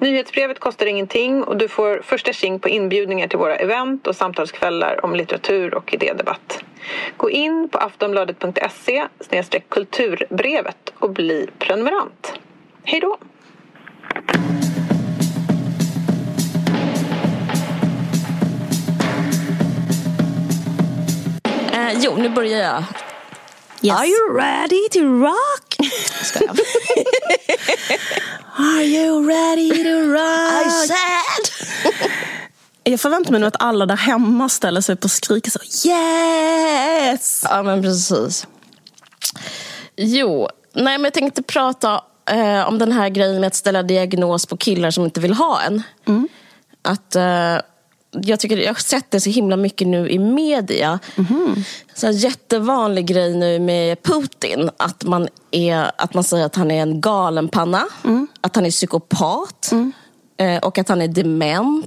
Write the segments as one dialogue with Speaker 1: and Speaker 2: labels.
Speaker 1: Nyhetsbrevet kostar ingenting och du får första tjing på inbjudningar till våra event och samtalskvällar om litteratur och idédebatt. Gå in på aftonbladet.se kulturbrevet och bli prenumerant. Hej då!
Speaker 2: Eh, jo, nu börjar jag.
Speaker 3: Yes.
Speaker 2: Are you ready to rock? Ska jag?
Speaker 3: Are you ready to rock?
Speaker 2: I said!
Speaker 3: Jag förväntar mig nu att alla där hemma ställer sig upp och skriker så yes!
Speaker 2: Ja, men precis. Jo, nej men jag tänkte prata eh, om den här grejen med att ställa diagnos på killar som inte vill ha en. Att, eh, jag, tycker, jag har sett det så himla mycket nu i media. Så en jättevanlig grej nu med Putin. Att man, är, att man säger att han är en galenpanna. Att han är psykopat. Eh, och att han är dement.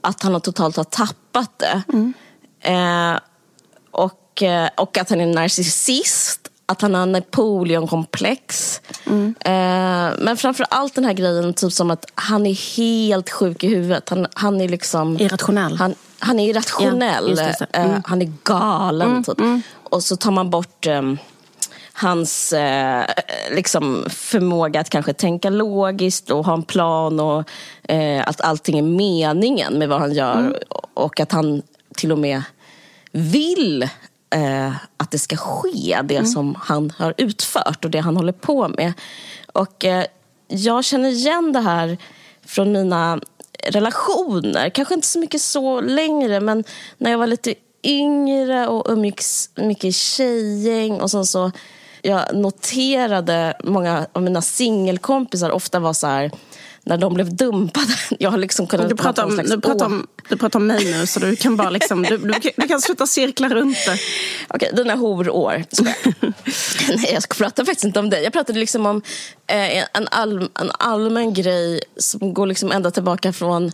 Speaker 2: Att han har totalt har tappat det. Eh, och, eh, och att han är narcissist. Att han har Napoleonkomplex. Eh, men framför allt den här grejen typ som att han är helt sjuk i huvudet. Han, han är liksom...
Speaker 3: Irrationell.
Speaker 2: Han, han är irrationell.
Speaker 3: Ja, det, det. Mm.
Speaker 2: Eh, han är galen. Typ. Och så tar man bort ehm, hans eh, liksom förmåga att kanske tänka logiskt och ha en plan och eh, att allting är meningen med vad han gör. Och att han till och med vill eh, att det ska ske, det som han har utfört och det han håller på med. Och eh, jag känner igen det här från mina relationer. Kanske inte så mycket så längre, men när jag var lite yngre och umgicks mycket tjejgäng och sen så jag noterade många av mina singelkompisar ofta var så här när de blev dumpade. Jag har liksom kunnat
Speaker 3: Du pratar, om, du, pratar om, du pratar om mig nu så du kan bara liksom, du, du, du kan sluta cirkla runt det.
Speaker 2: Okej, dina horår. Nej, jag ska prata faktiskt inte om dig. Jag pratade liksom om eh, en, all, en allmän grej som går liksom ända tillbaka från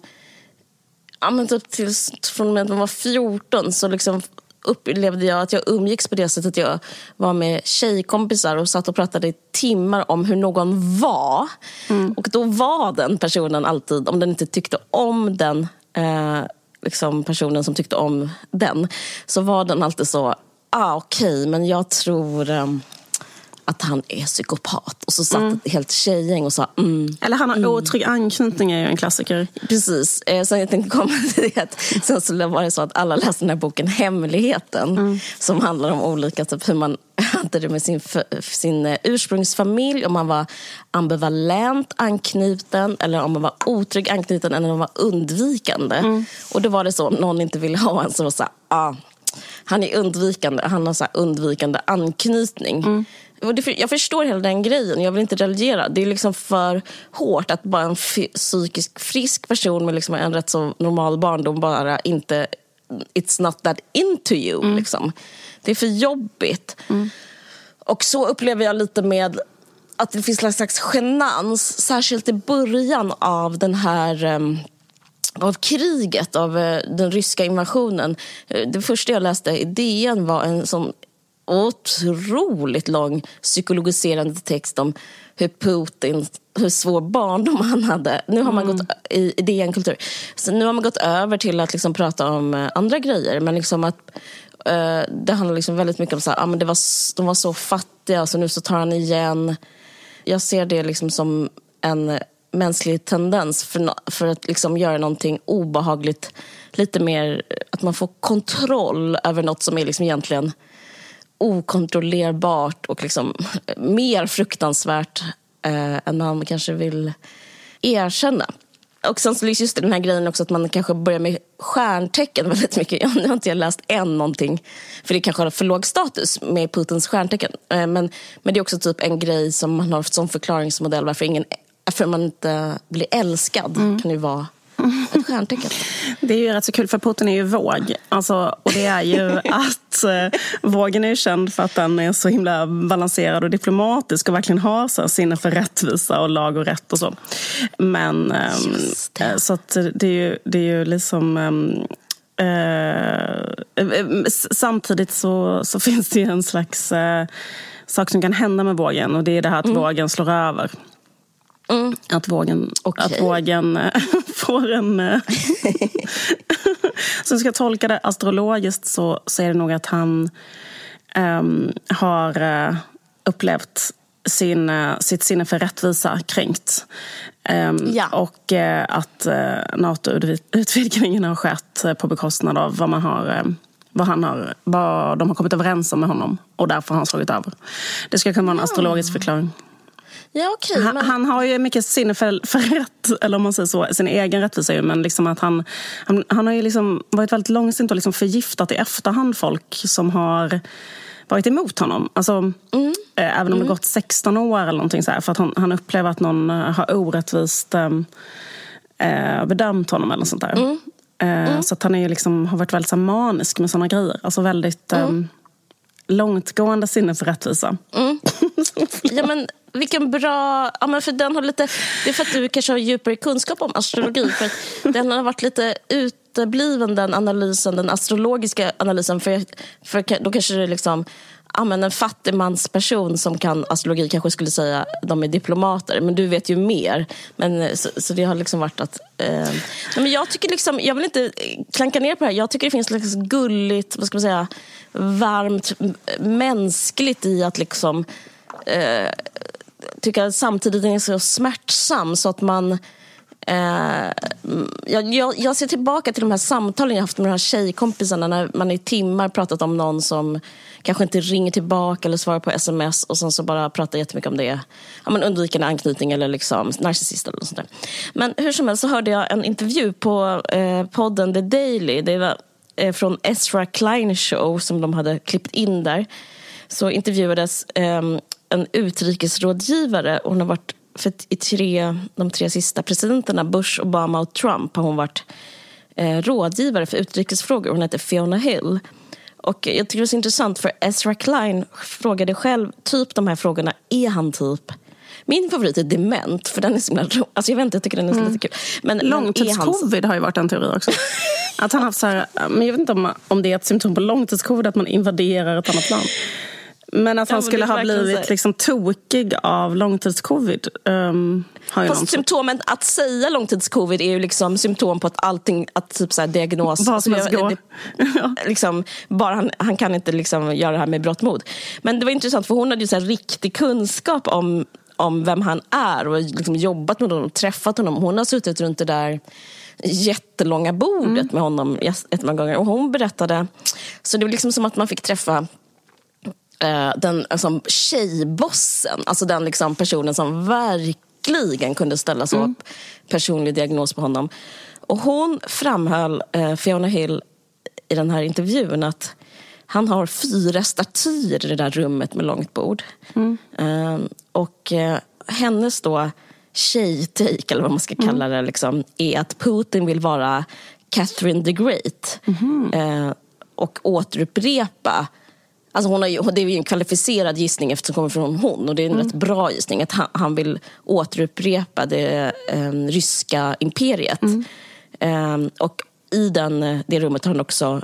Speaker 2: ja, men typ till, från och med att man var 14 så liksom upplevde jag att jag umgicks på det sättet. Jag var med tjejkompisar och satt och pratade i timmar om hur någon var. Och då var den personen alltid, om den inte tyckte om den eh, liksom personen som tyckte om den, så var den alltid så, ah okej, men jag tror ehm, att han är psykopat. Och så satt ett helt tjejgäng och sa mm,
Speaker 3: Eller han har otrygg anknytning är ju en klassiker.
Speaker 2: Precis. Eh, sen jag tänkte komma till det. Sen så var det så att alla läste den här boken Hemligheten. Som handlar om olika, typ hur man hade det med sin, sin eh, ursprungsfamilj. Om man var ambivalent anknuten eller om man var otrygg anknuten eller om man var undvikande. Och då var det så, om någon inte ville ha en så var det så här, ah, han är undvikande, han har så undvikande anknytning. Det, jag förstår hela den grejen, jag vill inte reagera. Det är liksom för hårt att bara en psykiskt frisk person med liksom en rätt så normal barndom bara inte... It's not that into you. Liksom. Det är för jobbigt. Och så upplever jag lite med att det finns en slags genans, särskilt i början av den här ehm, av kriget, av eh, den ryska invasionen. Eh, Det första jag läste i DN var en sån otroligt lång psykologiserande text om hur Putin, hur svår barndom han hade. Nu har man gått i, i DN Kultur. Så nu har man gått över till att liksom prata om eh, andra grejer. Men liksom att eh, det handlar liksom väldigt mycket om så här, ah, men det var, de var så fattiga så nu så tar han igen. Jag ser det liksom som en mänsklig tendens för, för att liksom göra någonting obehagligt. Lite mer att man får kontroll över något som är liksom egentligen okontrollerbart och liksom mer fruktansvärt eh, än man kanske vill erkänna. Och sen så just den här grejen också att man kanske börjar med stjärntecken väldigt mycket. Ja, nu har inte jag läst än någonting, för det kanske har för låg status med Putins stjärntecken. Eh, Men, men det är också typ en grej som man har som förklaringsmodell varför, ingen, varför man inte blir älskad. kan ju vara ett stjärntecken.
Speaker 3: Det är ju rätt så kul, för Putin är ju våg. Alltså, och det är ju att eh, vågen är ju känd för att den är så himla balanserad och diplomatisk och verkligen har så här, sinne för rättvisa och lag och rätt och så. Men, ehm, eh, så att det är ju, det är ju liksom... ehm, eh, eh, s- samtidigt så, så finns det ju en slags eh, sak som kan hända med vågen och det är det här att vågen slår över. Att vågen,
Speaker 2: Okej.
Speaker 3: att vågen eh, får en... eh, så ska jag tolka det astrologiskt så, så är det nog att han ehm, har eh, upplevt sin, sitt sinne för rättvisa kränkt. Ehm,
Speaker 2: Ja.
Speaker 3: Och eh, att uh, NATO-utvidgningen har skett på bekostnad av vad, man har, vad, han har, vad de har kommit överens om med honom. Och därför har han slagit över. Det ska kunna vara en astrologisk förklaring.
Speaker 2: Ja.
Speaker 3: Han,
Speaker 2: men...
Speaker 3: han har ju mycket sinne för, för rätt, eller om man säger så, sin egen rättvisa. ju, Men liksom att han, han, han har ju liksom varit väldigt långsint och liksom förgiftat i efterhand folk som har varit emot honom. Alltså, eh, även om det gått 16 år eller någonting så här, för att han, han upplever att någon eh, har orättvist eh, eh, bedömt honom eller något sånt där. Eh, Så att han är ju liksom, har varit väldigt så manisk med såna grejer. Alltså väldigt eh, långtgående sinne för rättvisa.
Speaker 2: Ja, men vilken bra... Ja, men för den har lite, det är för att du kanske har djupare kunskap om astrologi. För att den har varit lite utebliven, den analysen, den astrologiska analysen. För, för då kanske det är liksom... Ja, men en fattigmansperson som kan astrologi kanske skulle säga de är diplomater. Men du vet ju mer. Men, så, så det har liksom varit att... Eh, nej, men jag tycker liksom, jag vill inte klanka ner på det här. Jag tycker det finns liksom gulligt, vad ska man säga, varmt, mänskligt i att liksom Eh, tycker att samtidigt den är så smärtsam så att man... Eh, jag, jag, jag ser tillbaka till de här samtalen jag haft med de här tjejkompisarna när man i timmar pratat om någon som kanske inte ringer tillbaka eller svarar på sms och sen så bara pratar jättemycket om det. Ja, men undvikande anknytning eller liksom narcissist eller något sånt där. Men hur som helst så hörde jag en intervju på eh, podden The Daily. Det var eh, från Ezra Klein show som de hade klippt in där så intervjuades ehm, en utrikesrådgivare. Hon har varit för i tre, de tre sista presidenterna, Bush, Obama och Trump, har hon varit eh, rådgivare för utrikesfrågor. Hon heter Fiona Hill. Och jag tycker det är så intressant för Ezra Klein frågade själv typ de här frågorna. Är han typ min favorit är dement, för den är så himla ro- alltså jag vet inte, jag tycker den är så lite kul. Men, är han-
Speaker 3: Långtidscovid har ju varit en teori också. Att han haft så här, men jag vet inte om, om det är ett symptom på långtidscovid att man invaderar ett annat land. Men att
Speaker 2: Ja,
Speaker 3: han skulle ha blivit liksom tokig av långtidscovid. Um, har
Speaker 2: Fast symptomen att säga långtidscovid är ju liksom symptom på att allting, att typ så här diagnos...
Speaker 3: Vad som
Speaker 2: alltså,
Speaker 3: helst går.
Speaker 2: liksom, bara han, han kan inte liksom göra det här med brått mod. Men det var intressant för hon hade ju så här riktig kunskap om, om vem han är och liksom jobbat med honom och träffat honom. Hon har suttit runt det där jättelånga bordet
Speaker 3: Mm.
Speaker 2: med honom jätt- jättemånga gånger. Och hon berättade, så det var liksom som att man fick träffa eh, den alltså, tjejbossen, alltså den liksom, personen som verkligen kunde ställa så upp personlig diagnos på honom. Och hon framhöll, eh, Fiona Hill, i den här intervjun att han har fyra statyer i det där rummet med långt bord. Eh, och eh, hennes då tjejtake, eller vad man ska kalla det, liksom, är att Putin vill vara Catherine the Great. Eh, och återupprepa Alltså hon har ju, det är ju en kvalificerad gissning eftersom det kommer från hon och det är en rätt bra gissning att han, han vill återupprepa det eh, ryska imperiet. Eh, och i den, eh, det rummet har han också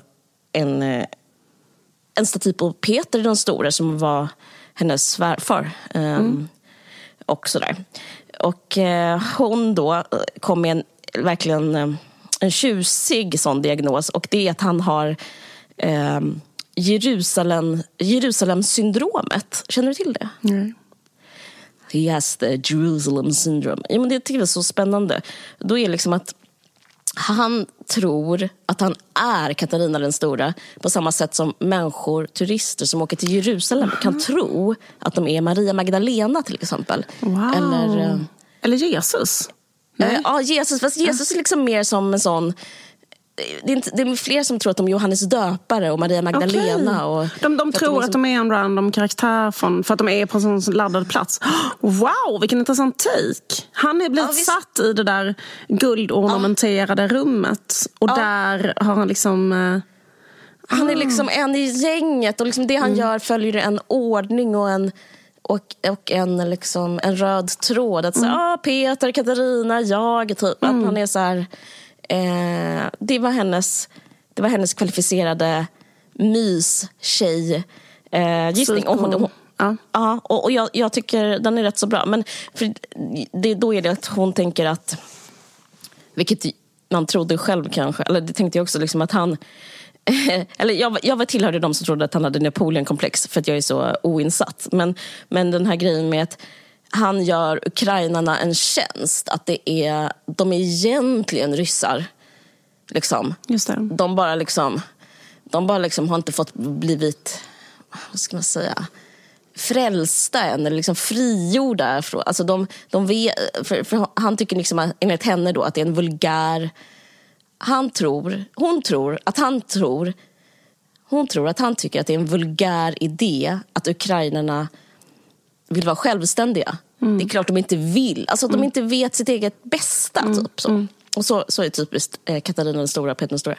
Speaker 2: en, eh, en staty på Peter den store som var hennes svärfar. Eh, och sådär. Och eh, hon då kom med en verkligen en tjusig sån diagnos och det är att han har eh, Jerusalem, Jerusalem-syndromet. Känner du till det?
Speaker 3: Nej.
Speaker 2: Has the Jerusalem syndrome. Ja, men det tycker jag är så spännande. Då är det liksom att han tror att han är Katarina den stora på samma sätt som människor, turister som åker till Jerusalem kan tro att de är Maria Magdalena till exempel.
Speaker 3: Wow.
Speaker 2: Eller, eh,
Speaker 3: Eller Jesus.
Speaker 2: Eh, Ja, Jesus. Fast Jesus är liksom mer som en sån... det, är inte, det är fler som tror att de är Johannes döpare och Maria Magdalena. Och,
Speaker 3: de, de tror
Speaker 2: att
Speaker 3: de, att de är en random karaktär från, för att de är på en sån laddad plats. Wow, vilken intressant take! Han är blivit ja, satt i det där guldornamenterade ja. rummet. Och ja. där har han liksom... Eh,
Speaker 2: han är liksom en i gänget och liksom det han mm. gör följer en ordning och en och, och en, liksom, en röd tråd. Att mm. ah, Peter, Katarina, jag. Typ. Mm. Att han är så här, eh, det, var hennes, det var hennes kvalificerade mys-tjej eh, gissning. Och hon, hon, ja. ja. och, och jag, jag, tycker den är rätt så bra. Men det, då är det att hon tänker att, vilket man trodde själv kanske, eller det tänkte jag också, liksom att han eller jag, jag var tillhörde de som trodde att han hade Napoleonkomplex för att jag är så oinsatt. Men, men den här grejen med att han gör ukrainarna en tjänst. Att det är, de är egentligen ryssar. Liksom. De bara liksom, de bara liksom har inte fått blivit, vad ska man säga, frälsta än eller liksom frigjorda. Alltså de, de vet, för, för han tycker liksom, enligt henne då att det är en vulgär han tror, hon tror att han tror hon tror att han tycker att det är en vulgär idé att ukrainarna vill vara självständiga. Mm. Det är klart de inte vill. Alltså att mm. de inte vet sitt eget bästa. Mm. Typ, så. Mm. Och så, så är typiskt eh, Katarina den stora, Peter den stora.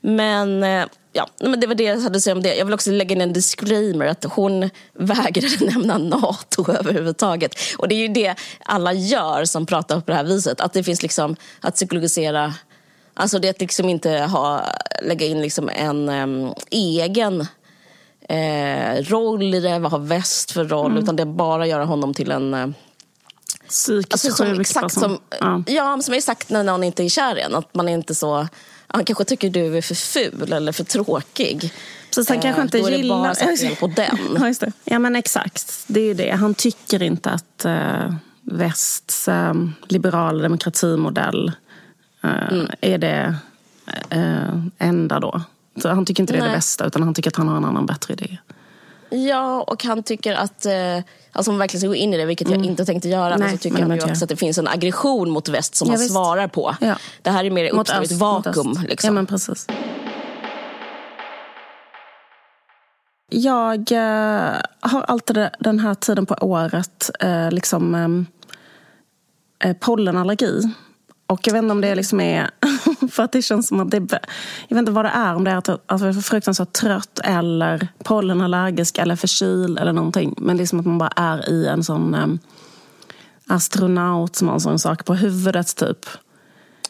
Speaker 2: Men, eh, ja, men det var det jag hade att säga om det. Jag vill också lägga in en disclaimer att hon vägrade nämna NATO överhuvudtaget. Och det är ju det alla gör som pratar på det här viset. Att det finns liksom att psykologisera Alltså det att liksom inte ha, lägga in liksom en um, egen eh, roll i det, vad har väst för roll, mm. utan det är bara göra honom till en uh,
Speaker 3: Psykiskt alltså, som, exakt
Speaker 2: som, ja. ja, som exakt när någon inte är kär i en. Att man inte så... Han kanske tycker du är för ful eller för tråkig.
Speaker 3: Precis, han kanske inte
Speaker 2: eh, då
Speaker 3: gillar...
Speaker 2: Då är det bara fel på den.
Speaker 3: Ja, ja, men exakt. Det är ju det. Han tycker inte att uh, västs uh, liberala demokratimodell mm. är det eh, enda då. Så han tycker inte det är Nej. det bästa, utan han tycker att han har en annan bättre idé.
Speaker 2: Ja, och han tycker att, eh, alltså om man verkligen ska gå in i det, vilket mm. jag inte tänkte göra, Nej, så tycker han ju också att det finns en aggression mot väst som ja, han visst. svarar på. Ja. Det här är mer uppstår ett vakuum. Liksom.
Speaker 3: Ja, men precis. Jag eh, har alltid den här tiden på året eh, liksom ehm, eh, pollenallergi. Och jag vet inte om det liksom är för att det känns som att det Jag vet inte vad det är, om det är att jag är fruktansvärt trött eller pollenallergisk eller förkyld eller någonting. Men det är som att man bara är i en sån um, astronaut som har en sån sak på huvudet typ.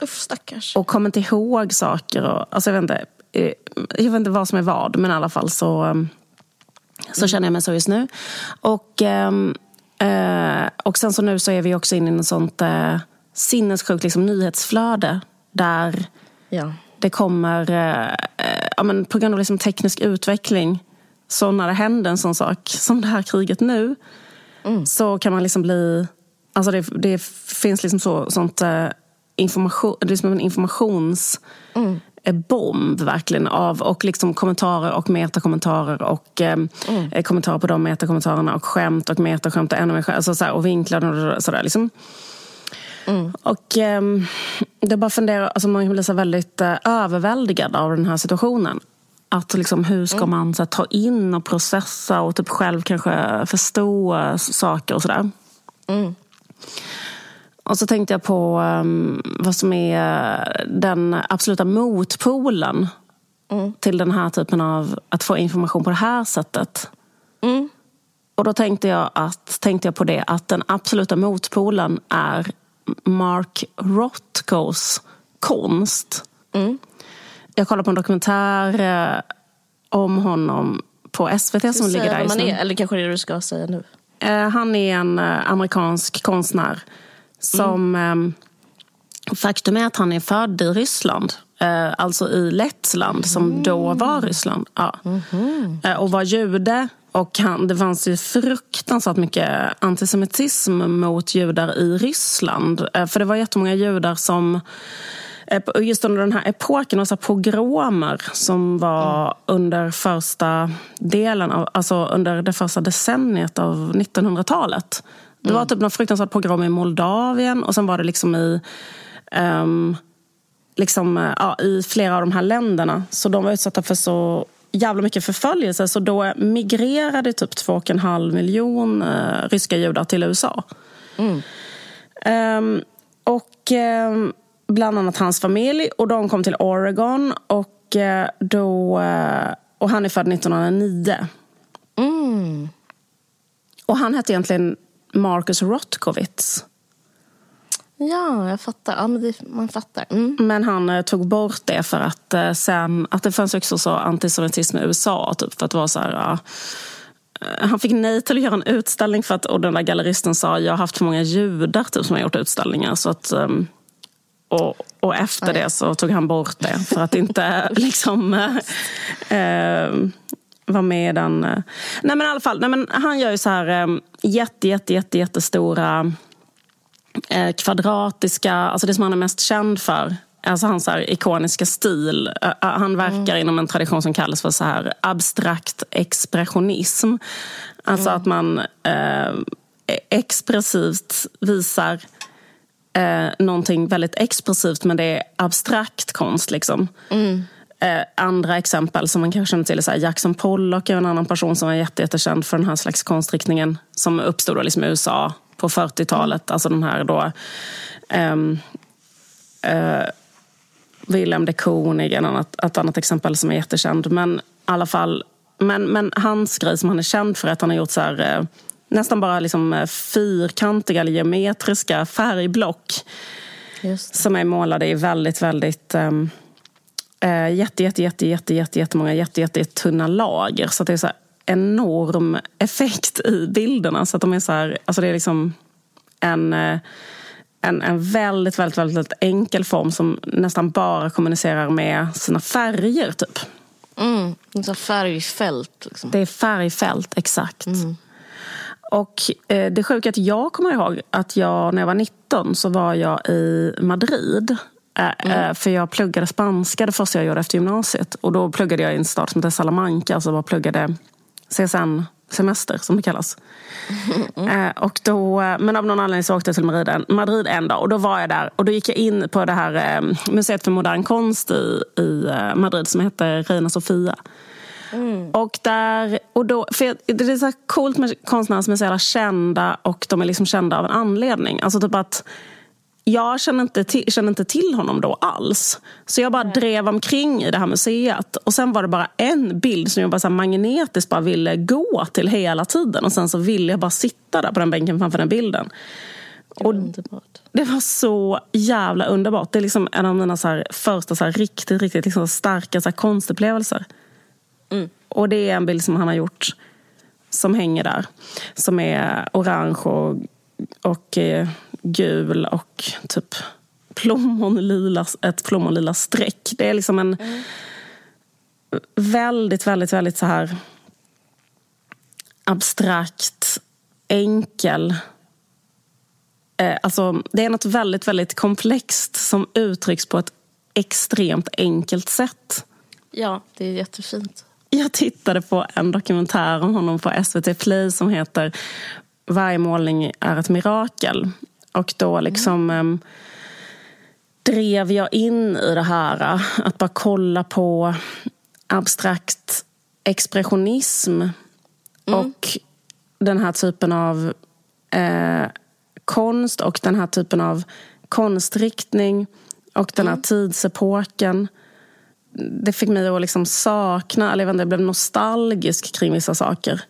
Speaker 2: Uff, stackars.
Speaker 3: Och kommer inte ihåg saker. Och, alltså jag, vet inte, eh, jag vet inte vad som är vad, men i alla fall så, um, så känner jag mig så just nu. Och, um, uh, och sen så nu så är vi också inne i en sånt uh, sinnessjukt liksom, nyhetsflöde där ja. det kommer, eh, ja, men på grund av liksom teknisk utveckling, så när det händer en sån sak som det här kriget nu, mm. så kan man liksom bli... Alltså det, det finns liksom så, sånt eh, information, det är som en informations... Mm bomb verkligen av och liksom kommentarer och metakommentarer och eh, mm. Eh, kommentarer på de metakommentarerna och skämt och metaskämt och ännu mer skämt. Alltså så här, och vinklar och sådär. Liksom. Mm. Och eh, det bara funderar, alltså man blir så väldigt eh, överväldigad av den här situationen. Att liksom, hur ska mm. man så här, ta in och processa och typ själv kanske förstå saker och sådär. Mm. Och så tänkte jag på um, vad som är den absoluta motpolen mm. till den här typen av att få information på det här sättet. Mm. Och då tänkte jag, att, tänkte jag på det att den absoluta motpolen är Mark Rothkos konst. Mm. Jag kollade på en dokumentär eh, om honom på SVT som ligger där
Speaker 2: man är, Eller kanske det du ska säga nu?
Speaker 3: Eh, han är en eh, amerikansk konstnär som... Mm. Faktum är att han är född i Ryssland. Alltså i Lettland, mm. som då var Ryssland. Ja. Mm. Och var jude och han, det fanns ju fruktansvärt mycket antisemitism mot judar i Ryssland. Eh, för det var jättemånga judar som eh, just under den här epoken, var så pogromer som var mm. under första delen av, alltså under det första decenniet av 1900-talet. Det mm. var typ någon fruktansvärd pogrom i Moldavien och sen var det liksom i um, liksom, eh, ja, i flera av de här länderna. Så de var utsatta för så jävla mycket förföljelse. Så då migrerade typ 2,5 miljon eh, ryska judar till USA. Mm. Um, och um, bland annat hans familj. Och de kom till Oregon. Och, uh, då, uh, och han är född 1909. Mm. Och han hette egentligen Marcus Rotkowitz.
Speaker 2: Ja, jag fattar. Ja, men det, man fattar. Mm.
Speaker 3: Men han eh, tog bort det för att eh, sen, att det fanns också så antisemitism i USA. Typ, för att vara så här, eh, han fick nej till att göra en utställning för att och den där galleristen sa jag har haft för många judar typ, som har gjort utställningar. Så att, um, och, och efter Aj. det så tog han bort det för att inte liksom eh, vara med i den. Eh. Nej men i alla fall, nej, men han gör ju så här eh, jätte, jätte, jätte, jättestora eh, kvadratiska, alltså det som han är mest känd för. Alltså hans här ikoniska stil. Uh, han verkar mm. inom en tradition som kallas för så här abstrakt expressionism. Alltså mm. att man uh, expressivt visar uh, någonting väldigt expressivt men det är abstrakt konst. Liksom. Mm. Eh, andra exempel som man kanske känner till är så Jackson Pollock är en annan person som var jättekänd för den här slags konstriktningen som uppstod liksom i USA på 40-talet. Alltså den här då... Um, uh, Willem de Kooning är annat, ett annat exempel som är jättekänd. Men i alla fall, men, men hans grej som han är känd för är att han har gjort så här, uh, nästan bara liksom uh, fyrkantiga eller geometriska färgblock. Som är målade i väldigt, väldigt um, jätte, jätte, jätte, jätte, jätte, jättemånga jätte, jätte, jätte tunna lager. Så det är så här, enorm effekt i bilderna. Så att de är så här, alltså det är liksom en, eh, en, en väldigt, väldigt, väldigt enkel form som nästan bara kommunicerar med sina färger. typ.
Speaker 2: Mm, så färgfält. Liksom.
Speaker 3: Det är färgfält, exakt. Mm. Och eh, det sjuka är att jag kommer ihåg att jag när jag var 19 så var jag i Madrid. Eh, mm. Eh, för jag pluggade spanska det första jag gjorde efter gymnasiet. Och då pluggade jag i en stad som heter Salamanca. Alltså bara pluggade CSN-semester som det kallas. Mm. Eh, och då, men av någon anledning så åkte jag till Madrid, Madrid en dag och då var jag där och då gick jag in på det här eh, museet för modern konst i, i eh, Madrid som heter Reina Sofia. Mm. Och, där, och då, för det är så coolt med konstnärer som är så jävla kända och de är liksom kända av en anledning. Alltså typ att jag kände inte, till, kände inte till honom då alls. Så jag bara drev omkring i det här museet. Och sen var det bara en bild som jag bara så magnetiskt bara ville gå till hela tiden. Och sen så ville jag bara sitta där på den bänken framför den bilden.
Speaker 2: Det var, underbart.
Speaker 3: det var så jävla underbart. Det är liksom en av mina så här första så riktigt, riktigt liksom starka så här konstupplevelser. Mm. Och det är en bild som han har gjort som hänger där. Som är orange och, och eh, gul och typ plommonlila, ett plommonlila streck. Det är liksom en mm. väldigt, väldigt, väldigt så här abstrakt, enkel eh, Alltså, det är något väldigt, väldigt komplext som uttrycks på ett extremt enkelt sätt.
Speaker 2: Ja, det är jättefint.
Speaker 3: Jag tittade på en dokumentär om honom på SVT Play som heter Varje målning är ett mirakel. Och då liksom mm. drev jag in i det här att bara kolla på abstrakt expressionism mm. och den här typen av eh, konst och den här typen av konstriktning och den här mm. tidsepoken. Det fick mig att liksom sakna, eller jag, inte, jag blev nostalgisk kring vissa saker.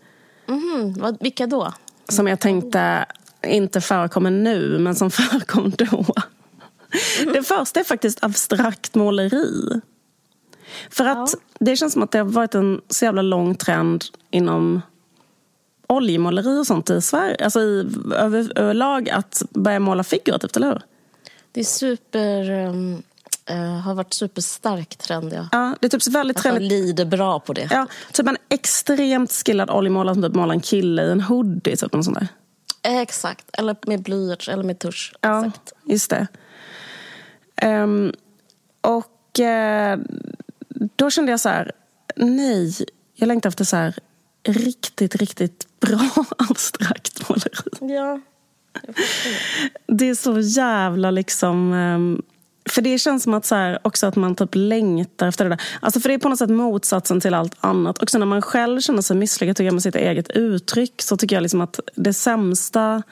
Speaker 2: Mm, vilka då?
Speaker 3: Som jag tänkte, inte förekommer nu, men som förekom då. Det första är faktiskt abstrakt måleri. För att det känns som att det har varit en så jävla lång trend inom oljemåleri och sånt i Sverige. Alltså i, över, överlag att börja måla figurativt, eller hur?
Speaker 2: Det är super... Um, uh, har varit superstark trend, ja.
Speaker 3: ja det är typ väldigt
Speaker 2: att trendigt. lider bra på det.
Speaker 3: Ja, typ en extremt skillad oljemålare som typ målar en kille i en hoodie. Typ, något sånt där.
Speaker 2: Exakt, eller med blyerts eller med tusch.
Speaker 3: Ja,
Speaker 2: Exakt.
Speaker 3: just det. Um, och uh, då kände jag så här, nej, jag längtar efter så här riktigt, riktigt bra abstrakt måleri.
Speaker 2: Ja,
Speaker 3: det är så jävla liksom um, för det känns som att så här, också att man typ längtar efter det där. Alltså för det är på något sätt motsatsen till allt annat. Också när man själv känner sig misslyckad tycker jag, med sitt eget uttryck så tycker jag liksom att det sämsta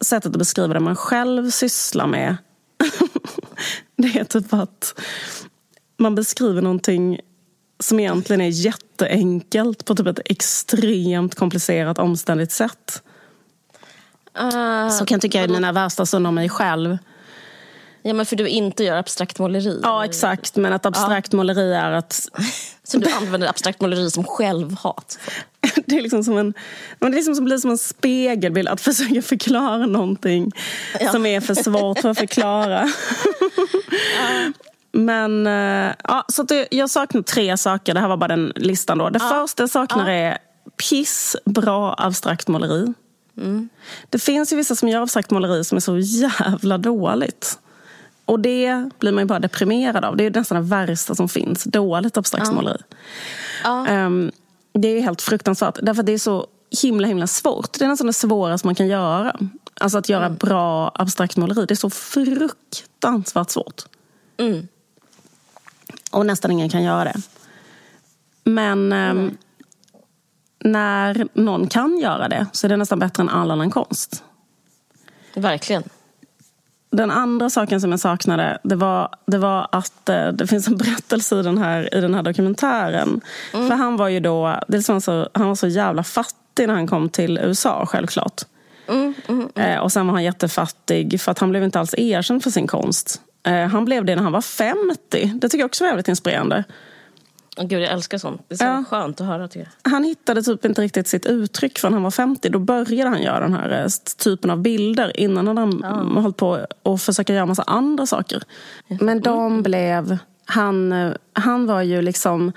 Speaker 3: sättet att beskriva det man själv sysslar med det är typ att man beskriver någonting som egentligen är jätteenkelt på typ ett extremt komplicerat omständigt sätt.
Speaker 2: Uh,
Speaker 3: så kan jag tycka i mina värsta stunder om mig själv.
Speaker 2: Ja, men för du inte gör abstrakt måleri?
Speaker 3: Ja, exakt. Men att abstrakt ja. måleri är att...
Speaker 2: Så du använder abstrakt måleri som självhat?
Speaker 3: det är liksom som en, det är liksom som, blir som en spegelbild. Att försöka förklara någonting ja. som är för svårt för att förklara. ja. Men eh, ja, så det, jag saknar tre saker. Det här var bara den listan. då. Det ja. första jag saknar är piss, bra abstrakt måleri. Mm. Det finns ju vissa som gör abstrakt måleri som är så jävla dåligt. Och det blir man ju bara deprimerad av. Det är nästan det värsta som finns. Dåligt abstrakt ja. måleri. Ja. Um, det är helt fruktansvärt. Därför att det är så himla himla svårt. Det är nästan det svåraste man kan göra. Alltså att göra mm. bra abstrakt måleri. Det är så fruktansvärt svårt. Mm. Och nästan ingen kan göra det. Men mm. när någon kan göra det så är det nästan bättre än all annan konst.
Speaker 2: Verkligen.
Speaker 3: Den andra saken som jag saknade det var, det var att eh, det finns en berättelse i den här, i den här dokumentären. Mm. För han var ju då, dels var han, så, han var så jävla fattig när han kom till USA självklart. Mm, mm, mm. eh, och sen var han jättefattig för att han blev inte alls erkänd för sin konst. Eh, han blev det när han var 50. Det tycker jag också var väldigt inspirerande.
Speaker 2: Oh, Gud, jag älskar sånt. Det är så ja. skönt att höra. Tycker
Speaker 3: jag. Han hittade typ inte riktigt sitt uttryck förrän han var 50. Då började han göra den här eh, typen av bilder. Innan hade han ja. hållit på att försöka göra massa andra saker. Men de blev... Han, eh, han var ju liksom...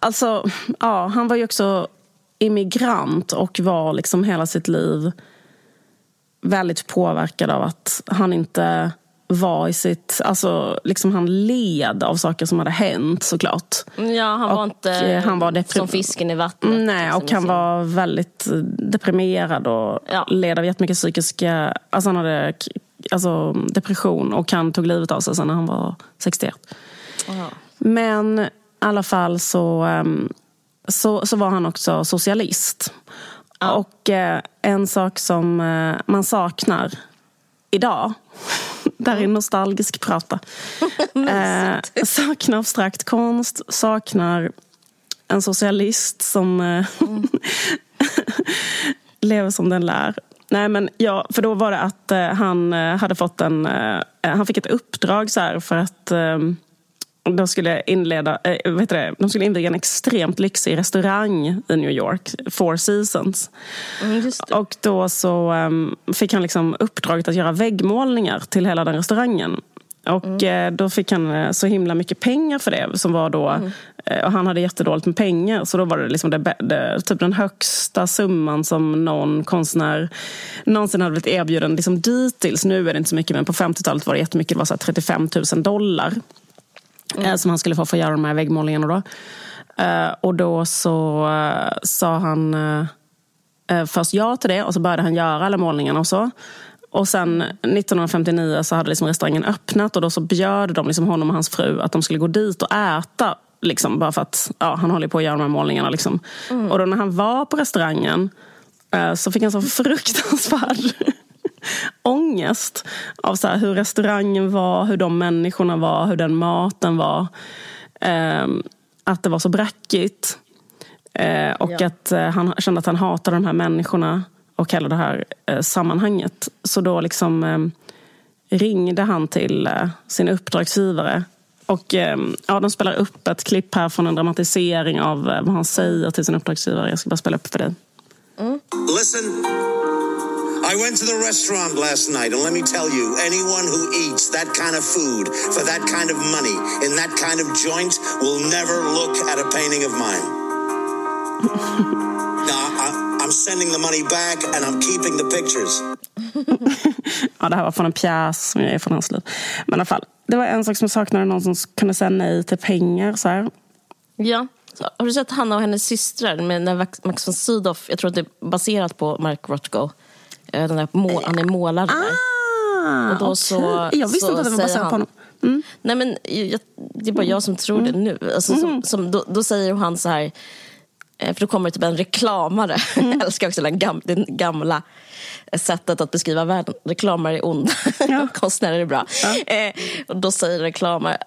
Speaker 3: Alltså, ja, han var ju också immigrant och var liksom hela sitt liv väldigt påverkad av att han inte var i sitt... Alltså, liksom han led av saker som hade hänt såklart.
Speaker 2: Ja, han var och inte eh, han var som fisken i vattnet.
Speaker 3: Nej, och han var väldigt deprimerad och ja. led av jättemycket psykiska... Alltså han hade alltså, depression och han tog livet av sig sen när han var 61. Aha. Men i alla fall så, ehm, så, så var han också socialist. Ja. Och eh, en sak som eh, man saknar idag där är nostalgisk prata. eh, saknar abstrakt konst, saknar en socialist som mm. lever som den lär. Nej, men ja, för då var det att eh, han eh, hade fått en... Eh, han fick ett uppdrag så här, för att eh, de skulle inleda, eh, vet det, de skulle inviga en extremt lyxig restaurang i New York, Four Seasons. Mm, och då så um, fick han liksom uppdraget att göra väggmålningar till hela den restaurangen. Och mm. eh, då fick han eh, så himla mycket pengar för det. Som var då, mm. eh, och han hade jättedåligt med pengar. Så då var det, liksom det, det, typ den högsta summan som någon konstnär någonsin hade blivit erbjuden liksom dittills. Nu är det inte så mycket, men på 50-talet var det jättemycket. Det var så 35 000 dollar mm. som han skulle få för att göra de här väggmålningarna. Då. Uh, och då så uh, sa han först ja till det och så började han göra alla målningarna och så. Och sen 1959 så hade liksom restaurangen öppnat och då så bjöd de liksom honom och hans fru att de skulle gå dit och äta. Liksom, bara för att ja, han håller på att göra de här målningarna. Liksom. Mm. Och då när han var på restaurangen så fick han så fruktansvärd ångest av så hur restaurangen var, hur de människorna var, hur den maten var. Eh, att det var så brackigt. Eh, och ja. att eh, han kände att han hatade de här människorna och hela det här eh, sammanhanget. Så då liksom ehm, ringde han till eh, sin uppdragsgivare och ehm, ja, de spelar upp ett klipp här från en dramatisering av eh, vad han säger till sin uppdragsgivare. Jag ska bara spela upp för dig.
Speaker 4: Mm. Listen. I went to the restaurant last night, and let me tell you, anyone who eats that kind of food for that kind of money in that kind of joint will never look at a painting of mine. now, I, I'm sending the money back and I'm keeping the pictures.
Speaker 3: ja, det här var från en pjäs som jag är från hans liv. Men i alla fall, det var en sak som jag saknade, någon som kunde säga nej till pengar. Så här.
Speaker 2: Ja. Så, har du sett Hanna och hennes systrar? Med när Max von Sydow, jag tror att det är baserat på Mark Rothko. Eh, den där må, han är målare.
Speaker 3: Ah,
Speaker 2: Och då så-
Speaker 3: okej. Jag visste
Speaker 2: så
Speaker 3: inte att det var baserat på honom. Mm.
Speaker 2: Nej, men jag, det är bara jag som tror det nu. Alltså, som, som, då, då säger han så här, eh, för då kommer det typ en reklamare. Jag älskar också den, gam, den gamla sättet att beskriva världen. Reklamare är onda, konstnärer är bra. Eh, och då säger reklamare,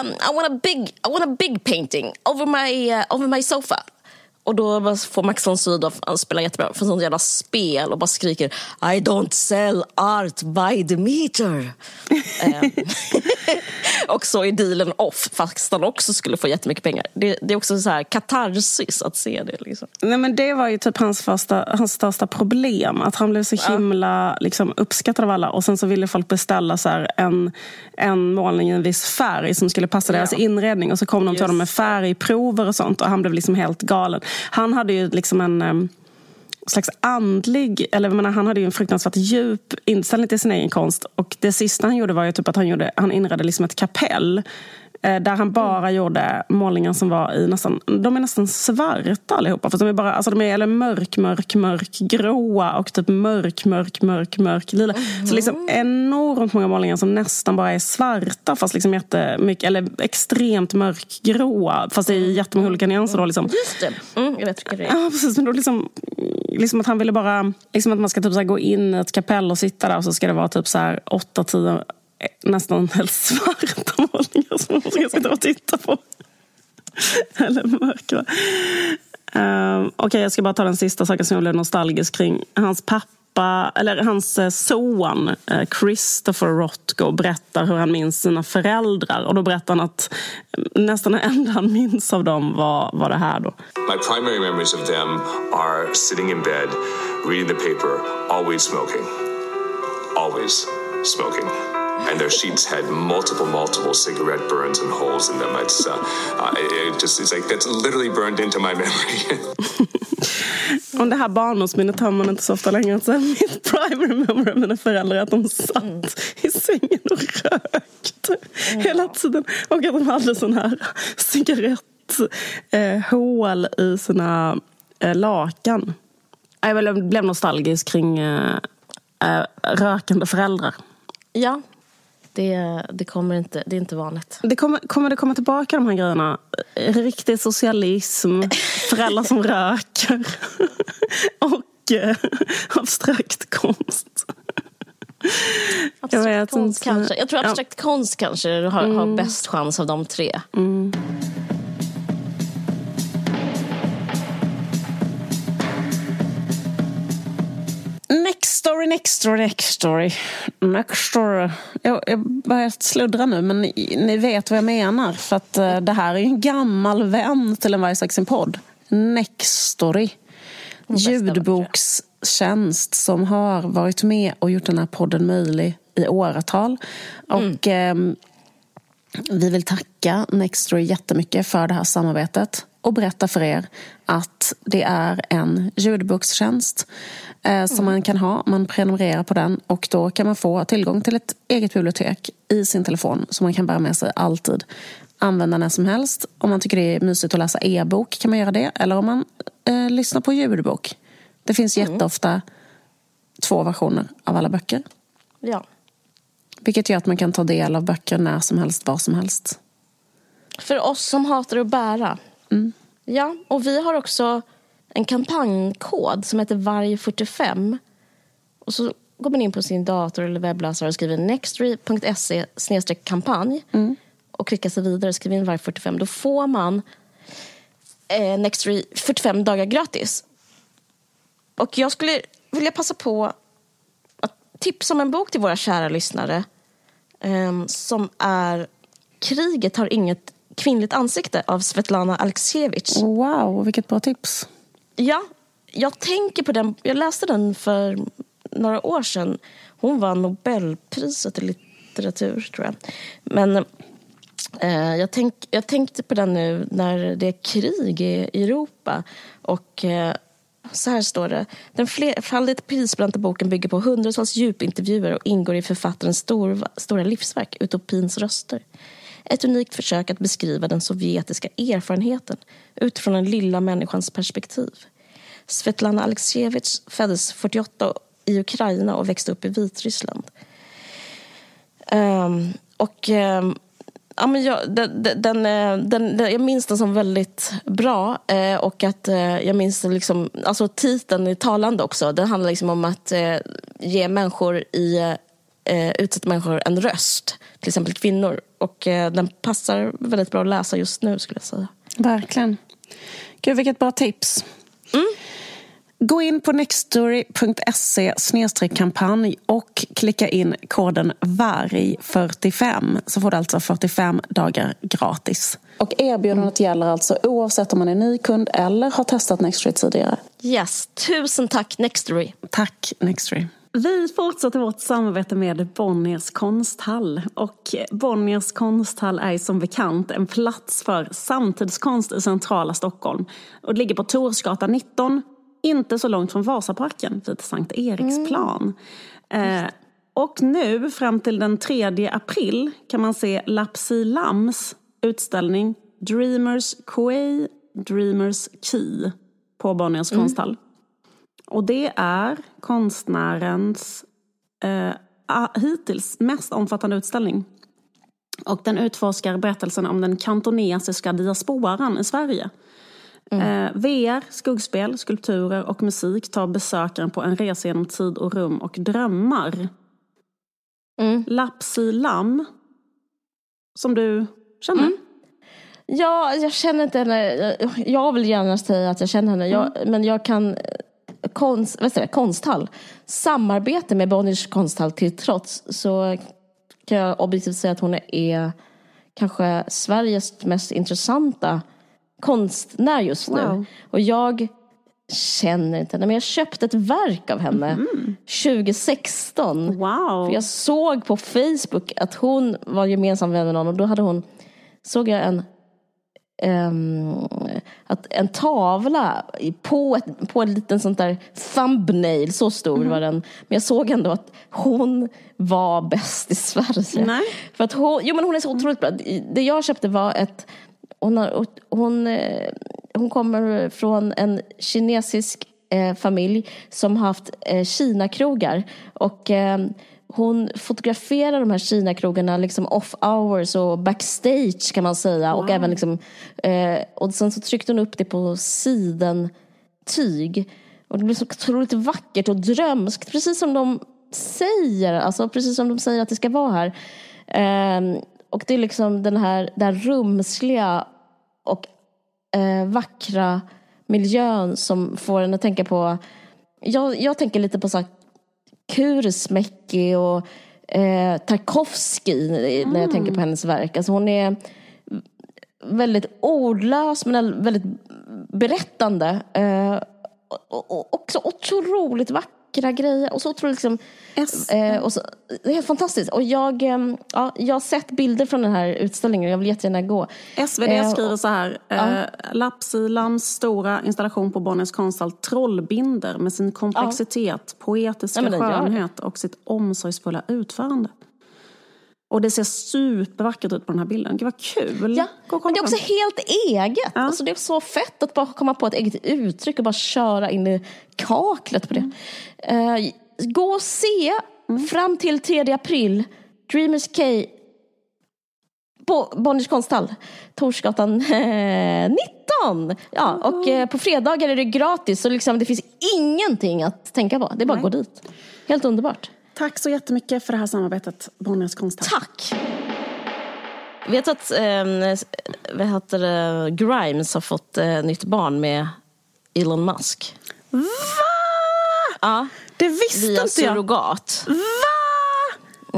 Speaker 2: um, I, want a big, I want a big painting over my, uh, over my sofa. Och då får Max von Sydow, han spelar jättebra, för sånt jävla spel och bara skriker I don't sell art by the meter. Ehm, och så är dealen off, fast han också skulle få jättemycket pengar. Det, det är också så här katarsis att se det. Liksom.
Speaker 3: Nej, men det var ju typ hans, första, hans största problem. Att han blev så himla liksom, uppskattad av alla. Och sen så ville folk beställa så här, en, en målning i en viss färg som skulle passa deras inredning. Och så kom de till honom med färgprover och sånt. Och han blev liksom helt galen. Han hade ju liksom en... Ehm, slags andlig, eller jag menar, han hade ju en fruktansvärt djup inställning till sin egen konst. Och det sista han gjorde var ju typ att han, gjorde, han inredde liksom ett kapell eh, Där han bara gjorde målningar som var i nästan, de är nästan svarta allihopa. För de är bara, alltså de är eller mörk, mörk, mörk gråa och typ mörk, mörk, mörk, mörk lila. Så liksom enormt många målningar som nästan bara är svarta fast liksom jättemycket, eller extremt mörkgråa. Fast det är jättemånga olika nyanser då liksom.
Speaker 2: Just det, mm, jag vet vilka det är.
Speaker 3: Ja, precis. Men då liksom, liksom att han ville bara... Liksom att man ska typ så gå in i ett kapell och sitta där och så ska det vara typ så här åtta, tio eh, Eh, nästan helt svarta målningar som man ska sitta och titta på. Eller mörkare. Um, Okej, jag ska bara ta den sista saken som jag blev nostalgisk kring. Hans pappa, eller hans eh, son eh, Christopher Rothko berättar hur han minns sina föräldrar. Och då berättar han att mm, nästan det enda han minns av dem var, var det här då.
Speaker 5: My primary memories of them are sitting in bed, reading the paper, always smoking. Always smoking. And their sheets had multiple, multiple cigarette burns and holes in them. It's, uh, uh, it just, it's like that's literally burned into my memory.
Speaker 3: Om det här barndomsminnet har man inte så ofta längre. Så mitt primary memory av mina föräldrar är att de satt i sängen och rökte hela tiden. Och att de hade sån här cigaretthål eh, i sina eh, lakan. Jag blev, blev nostalgisk kring eh, eh, rökande föräldrar.
Speaker 2: Ja, det, det, kommer inte, det är inte vanligt.
Speaker 3: Det kommer, kommer det komma tillbaka de här grejerna? Riktig socialism, föräldrar som röker och eh, abstrakt konst.
Speaker 2: Abstrakt konst
Speaker 3: inte.
Speaker 2: kanske. Jag tror
Speaker 3: Ja.
Speaker 2: abstrakt konst kanske har, har bäst chans av de tre.
Speaker 3: Next story, next story, next story. Next story. Jag, jag börjar sluddra nu, men ni, ni vet vad jag menar. För att eh, det här är en gammal vän till en varje slags podd. Next story.
Speaker 2: bästa
Speaker 3: Ljudbokstjänst som har varit med och gjort den här podden möjlig i åratal. Och ehm, vi vill tacka Nextory jättemycket för det här samarbetet och berätta för er att det är en ljudbokstjänst eh, som man kan ha. Man prenumererar på den och då kan man få tillgång till ett eget bibliotek i sin telefon som man kan bära med sig alltid. Använda när som helst. Om man tycker det är mysigt att läsa e-bok kan man göra det. Eller om man eh, lyssnar på ljudbok. Det finns jätteofta två versioner av alla böcker.
Speaker 2: Ja.
Speaker 3: Vilket gör att man kan ta del av böcker när som helst, var som helst.
Speaker 2: För oss som hatar att bära. Ja, och vi har också en kampanjkod som heter varg45. Och så går man in på sin dator eller webbläsare och skriver nextory.se kampanj och klickar sig vidare och skriver in varg45. Då får man eh, Nextory 45 dagar gratis. Och jag skulle vilja passa på att tipsa om en bok till våra kära lyssnare som är Kriget har inget kvinnligt ansikte av Svetlana Aleksijevitj.
Speaker 3: Wow, vilket bra tips.
Speaker 2: Ja, jag tänker på den. Jag läste den för några år sedan. Hon vann Nobelpriset i litteratur, tror jag. Men eh, jag, tänk, jag tänkte på den nu när det är krig i Europa. Och eh, så här står det. Den flerfaldigt prisbelönta boken bygger på hundratals djupintervjuer och ingår i författarens stor, stora livsverk, Utopins röster. Ett unikt försök att beskriva den sovjetiska erfarenheten utifrån den lilla människans perspektiv. Svetlana Aleksijevitj föddes 48 i Ukraina och växte upp i Vitryssland. Um, och um, ja, men jag, den, den, den, eh, den, den, jag minns den som väldigt bra. Eh, och att eh, jag minns liksom, alltså titeln är talande också. Den handlar liksom om att eh, ge människor i eh, utsatta människor en röst. Till exempel kvinnor. Och den passar väldigt bra att läsa just nu skulle jag säga.
Speaker 3: Verkligen. Gud, vilket bra tips. Gå in på nextory.se kampanj och klicka in koden VARG45 så får du alltså 45 dagar gratis. Och erbjudandet gäller alltså oavsett om man är ny kund eller har testat Nextory tidigare.
Speaker 2: Yes, tusen tack Nextory.
Speaker 3: Tack Nextory. Vi fortsätter vårt samarbete med Bonniers konsthall. Och Bonniers konsthall är som bekant en plats för samtidskonst i centrala Stockholm. Och det ligger på Torsgatan 19, inte så långt från Vasaparken vid Sankt Eriksplan. Eh, och nu fram till den 3 april kan man se Lapsi Lams utställning Dreamers Quay, Dreamers Key på Bonniers konsthall. Och det är konstnärens eh, hittills mest omfattande utställning. Och den utforskar berättelsen om den kantonesiska diasporan i Sverige. Eh, VR, skuggspel, skulpturer och musik tar besökaren på en resa genom tid och rum och drömmar.
Speaker 2: Mm.
Speaker 3: Lapsi Lam, som du känner.
Speaker 2: Ja, jag känner inte henne. Jag- vill gärna säga att jag känner henne. Jag, men jag kan... eh, Konst, vad säger konsthall. Samarbete med Bonniers konsthall till trots så kan jag objektivt säga att hon är kanske Sveriges mest intressanta konstnär just nu.
Speaker 3: Wow.
Speaker 2: Och jag känner inte henne, men jag köpte ett verk av henne 2016.
Speaker 3: Wow!
Speaker 2: För jag såg på Facebook att hon var gemensam vän med någon och då hade hon, såg jag en, ehm, att en tavla på, ett, på en liten sånt där thumbnail, så stor var den. Men jag såg ändå att hon var bäst i Sverige.
Speaker 3: Nej.
Speaker 2: För att hon, jo men hon är så otroligt bra. Det jag köpte var ett, hon, har, hon, eh, hon kommer från en kinesisk eh, familj som har haft eh, Kina-krogar. Och eh, hon fotograferar de här Kina-krogarna liksom off hours och backstage kan man säga. Och, även liksom, eh, och sen så tryckte hon upp det på sidentyg. Och det blev så otroligt vackert och drömskt, precis som de säger. Alltså precis som de säger att det ska vara här. Ehm, och det är liksom den här, den här rumsliga och eh, vackra miljön som får en att tänka på... Jag, jag tänker lite på så här Kurismäki och eh, Tarkovsky när jag tänker på hennes verk. Alltså hon är väldigt ordlös men väldigt berättande. Eh, och, och också otroligt vackra grejer. Och så otroligt liksom, eh, och så, det är helt fantastiskt. Och jag, eh, ja, jag har sett bilder från den här utställningen och jag vill jättegärna gå.
Speaker 3: SvD
Speaker 2: Eh,
Speaker 3: skriver så här. Eh, Lapsilams stora installation på Bonniers konsthall trollbinder med sin komplexitet, poetiska
Speaker 2: Ja, gör det.
Speaker 3: skönhet och sitt omsorgsfulla utförande. Och det ser supervackert ut på den här bilden. Gud vad kul!
Speaker 2: Ja,
Speaker 3: Gå
Speaker 2: men det är också helt eget. Alltså det är så fett att bara komma på ett eget uttryck och bara köra in i kaklet på det.
Speaker 3: Mm.
Speaker 2: Eh, gå och se fram till 3 april, Dreamers Cay på Bonniers konsthall, Torsgatan eh, 19. Ja, och eh, på fredagar är det gratis så liksom, det finns ingenting att tänka på. Det är bara att gå dit. Helt underbart.
Speaker 3: Tack så jättemycket för det här samarbetet, Bonniers konsthall.
Speaker 2: Tack! Vet att eh, vad heter det, Grimes har fått eh, nytt barn med Elon Musk?
Speaker 3: Va?
Speaker 2: Ja,
Speaker 3: Det visste
Speaker 2: via
Speaker 3: inte jag.
Speaker 2: surrogat.
Speaker 3: Va?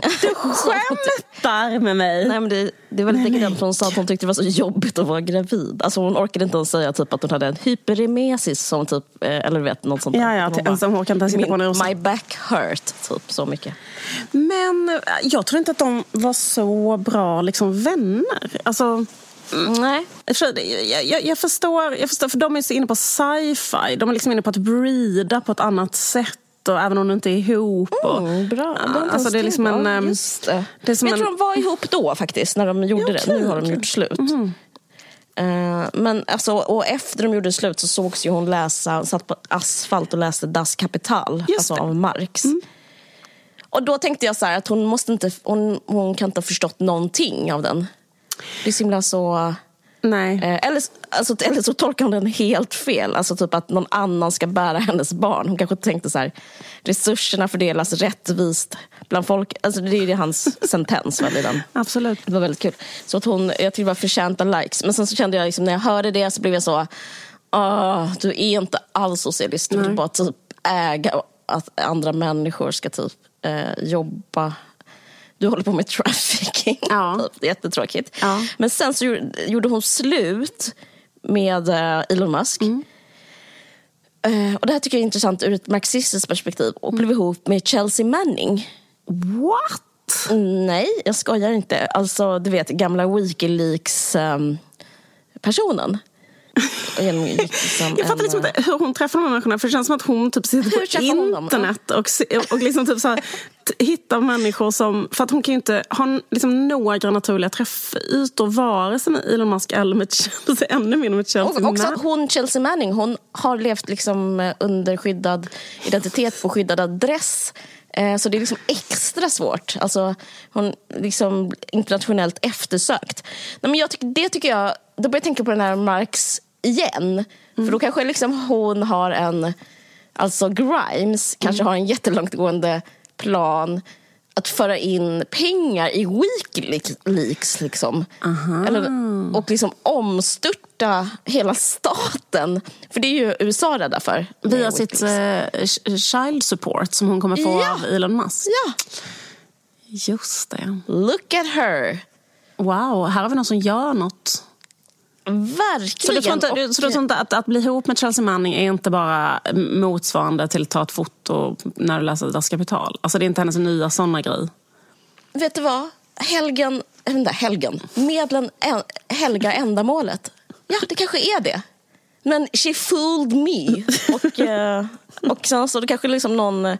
Speaker 3: Du skämtar med mig?
Speaker 2: Nej, men det, det var lite likadant hon sa att hon tyckte det var så jobbigt att vara gravid. Alltså hon orkade inte ens säga typ att hon hade en hyperemesis som typ, eh, eller du vet något sånt.
Speaker 3: Ja, ja,
Speaker 2: Hon
Speaker 3: till- hon kan ta sitta på en
Speaker 2: "Min-
Speaker 3: rosa."
Speaker 2: My back hurt, typ så mycket.
Speaker 3: Men eh, jag tror inte att de var så bra liksom, vänner. Alltså,
Speaker 2: Nej.
Speaker 3: för sig, jag, jag, jag, förstår, jag förstår, för de är så inne på sci-fi. De är liksom inne på att breeda på ett annat sätt. Och även om de inte är ihop. Och,
Speaker 2: Mm, bra. Det inte
Speaker 3: alltså, det är liksom en...
Speaker 2: Ja,
Speaker 3: ehm,
Speaker 2: Just det.
Speaker 3: det är som
Speaker 2: men jag
Speaker 3: en-
Speaker 2: tror de var ihop då faktiskt, när de gjorde
Speaker 3: Ja,
Speaker 2: det.
Speaker 3: okej,
Speaker 2: Nu har de
Speaker 3: okej.
Speaker 2: gjort slut. Eh, men alltså, och efter de gjorde slut så sågs ju hon läsa, satt på asfalt och läste Das Kapital,
Speaker 3: Just
Speaker 2: alltså
Speaker 3: det. Mm.
Speaker 2: av Marx. Och Och då tänkte jag så här, att hon, måste inte, hon, hon kan inte ha förstått någonting av den. Det är så himla så...
Speaker 3: Nej.
Speaker 2: Eh, eller, alltså, eller så tolkar hon den helt fel. Alltså typ att någon annan ska bära hennes barn. Hon kanske tänkte så här, resurserna fördelas rättvist bland folk. Alltså, det är ju hans sentens. Va, i den.
Speaker 3: Absolut.
Speaker 2: Det var väldigt kul. Så att hon, jag tyckte det var förtjänta likes. Men sen så kände jag liksom, när jag hörde det så blev jag så, ah, du är inte alls socialist. Du vill bara typ äga att andra människor ska typ eh, jobba du håller på med trafficking.
Speaker 3: Ja.
Speaker 2: Typ. Det är jättetråkigt.
Speaker 3: Ja.
Speaker 2: Men sen så gjorde- hon slut med eh, Elon Musk.
Speaker 3: Mm.
Speaker 2: Eh, och det här tycker jag är intressant ur ett marxistiskt perspektiv. Och blev ihop med Chelsea Manning.
Speaker 3: What?
Speaker 2: Nej, jag skojar inte. Alltså, du vet, gamla Wikileaks-personen.
Speaker 3: Jag fattar liksom inte hur hon träffar de här människorna. För det känns som att hon typ sitter på internet och, och liksom typ så här, hittar människor som... För att hon kan ju inte ha liksom några naturliga träffytor vare sig med Elon Musk eller med Chelsea. Ännu mindre med Chelsea.
Speaker 2: Och också att hon, Chelsea Manning, hon har levt liksom eh, under skyddad identitet på skyddad adress. Eh, Så det är liksom extra svårt. Alltså, hon liksom internationellt eftersökt. Nej, men jag tycker, det tycker jag, då börjar jag tänka på den här Marx igen. För då kanske liksom hon har en, alltså Grimes kanske har en jättelångtgående plan att föra in pengar i Wikileaks. Liksom. Eller, och liksom omstörta hela staten. För det är ju USA rädda för.
Speaker 3: Via sitt eh, child support som hon kommer få
Speaker 2: Ja.
Speaker 3: av Elon Musk.
Speaker 2: Ja,
Speaker 3: Just det.
Speaker 2: look at her.
Speaker 3: Wow, här har vi någon som gör något.
Speaker 2: Verkligen.
Speaker 3: Så du tror inte,
Speaker 2: Och-
Speaker 3: så du tror inte att, att bli ihop med Chelsea Manning är inte bara motsvarande till att ta ett foto när du läser Das Kapital? Alltså det är inte hennes nya såna grej?
Speaker 2: Vet du vad? Helgen, vänta, helgen. Medlen helgar ändamålet. Ja, det kanske är det. Men she fooled me. Och, eh, och sen så det kanske liksom någon... Nej,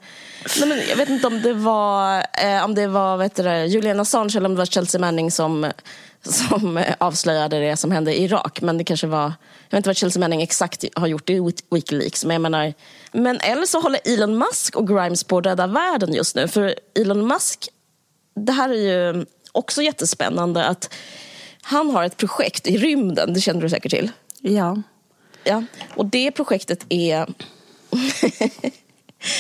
Speaker 2: men jag vet inte om det var, eh, om det var vet du, Julian Assange eller om det var Chelsea Manning som, som eh, avslöjade det som hände i Irak. Men det kanske var... Jag vet inte vad Chelsea Manning exakt har gjort i Wik- Wikileaks. Men, jag menar, men eller så håller Elon Musk och Grimes på att rädda världen just nu. För Elon Musk det här är ju också jättespännande att han har ett projekt i rymden, det känner du säkert till.
Speaker 3: Ja.
Speaker 2: Ja. Och det projektet är...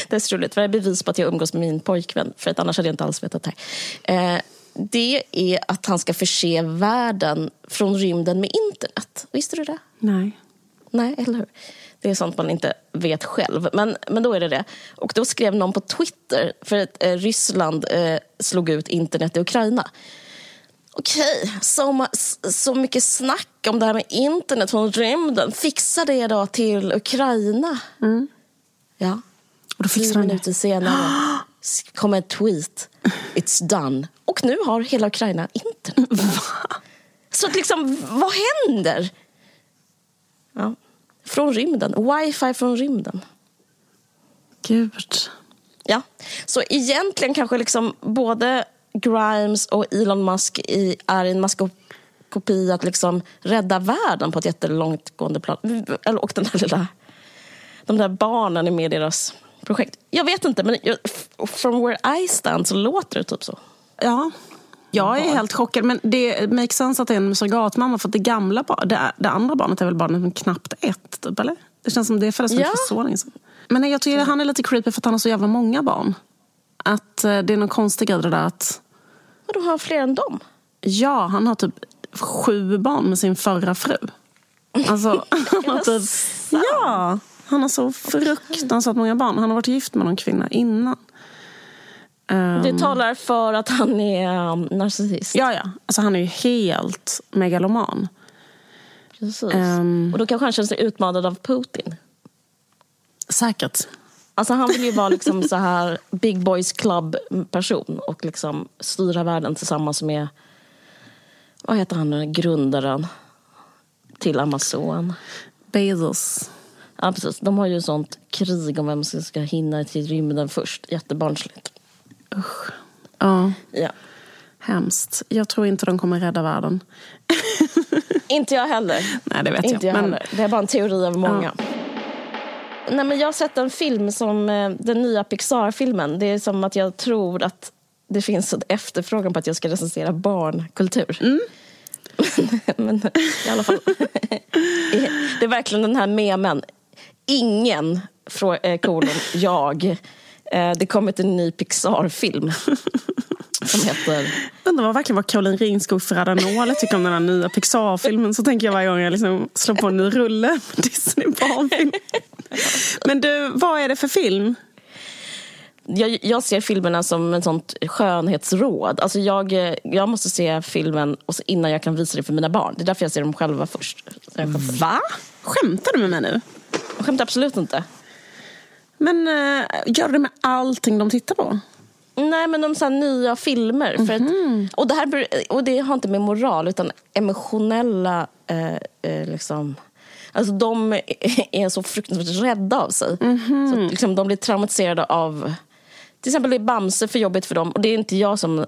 Speaker 2: det är så roligt, för det är bevis på att jag umgås med min pojkvän, för att annars hade jag inte alls vetat det här. Eh, det är att han ska förse världen från rymden med internet. Visste du det?
Speaker 3: Nej.
Speaker 2: Nej, eller hur? Det är sånt man inte vet själv. Men, men då är det det. Och då skrev någon på Twitter, för att eh, Ryssland eh, slog ut internet i Ukraina. Okej, så, ma- så mycket snack om det här med internet från rymden. Fixa det då till Ukraina. Ja.
Speaker 3: Och då
Speaker 2: Tio
Speaker 3: fixar det.
Speaker 2: minuter senare kom en tweet. It's done. Och nu har hela Ukraina internet. Så att liksom, vad händer? Ja. Från rymden. Wifi från rymden.
Speaker 3: Gud.
Speaker 2: Ja. Så egentligen kanske liksom både Grimes och Elon Musk i, är i en maskopi att liksom rädda världen på ett jättelångtgående plan. Och den där lilla, de där barnen är med i deras projekt. Jag vet inte, men from where I stand så låter det typ så.
Speaker 3: Ja. Jag är helt chockad. Men det makes sense att det är en surrogatmamma. För det gamla det, det andra barnet är väl bara knappt ett, typ, eller? Det känns som det föddes
Speaker 2: Ja.
Speaker 3: för så länge sedan. Men jag tycker han är lite creepy för att han har så jävla många barn. Att eh, det är någon konstig grej det där att...
Speaker 2: Och då har han fler än dem.
Speaker 3: Ja, han har typ sju barn med sin förra fru. Alltså, han har typ, ja, han har så fruktansvärt många barn. Han har varit gift med någon kvinna innan. Ehm,
Speaker 2: Det talar för att han är um, narcissist.
Speaker 3: Ja, ja. Alltså, han är ju helt megaloman.
Speaker 2: Precis.
Speaker 3: Ehm.
Speaker 2: Och då kanske han känner sig utmanad av Putin.
Speaker 3: Säkert.
Speaker 2: Alltså han vill ju vara liksom så här big boys club person och liksom styra världen tillsammans med, vad heter han nu, grundaren till Amazon.
Speaker 3: Bezos.
Speaker 2: Ja precis, de har ju sånt krig om vem som ska hinna till rymden först. Jättebarnsligt.
Speaker 3: Ja,
Speaker 2: Ja.
Speaker 3: hemskt. Jag tror inte de kommer rädda världen.
Speaker 2: Inte jag heller.
Speaker 3: Nej, det vet
Speaker 2: Inte jag
Speaker 3: jag. Men.
Speaker 2: Det är bara en teori av många. nej men jag har sett en film som eh, den nya Pixar-filmen. Det är som att jag tror att det finns en efterfrågan på att jag ska recensera barnkultur.
Speaker 3: Mm.
Speaker 2: men i alla fall. det är verkligen den här memen. Ingen, eh, kolon, jag. Eh, det kommit en ny Pixar-film. Som heter...
Speaker 3: Undrar vad verkligen vad Caroline Ringskog Ferrada-Nåle tycker om den här nya Pixar-filmen. Så tänker jag varje gång jag liksom slår på en ny rulle med Disney barnfilm. Men du, vad är det för film?
Speaker 2: jag, jag ser filmerna som ett sånt skönhetsråd. Alltså jag, jag måste se filmen och innan jag kan visa det för mina barn. Det är därför jag ser dem själva först.
Speaker 3: Va? Skämtar du med mig nu?
Speaker 2: Jag skämtar absolut inte. Men
Speaker 3: äh, gör det med allting de tittar på?
Speaker 2: Nej, men de så nya filmer. För att, och, det här, och det har inte med moral, utan emotionella... Eh, eh, liksom, alltså de är- så fruktansvärt rädda av sig. Så att, liksom, de blir traumatiserade av... Till exempel är Bamse för jobbigt för dem. Och det är inte jag som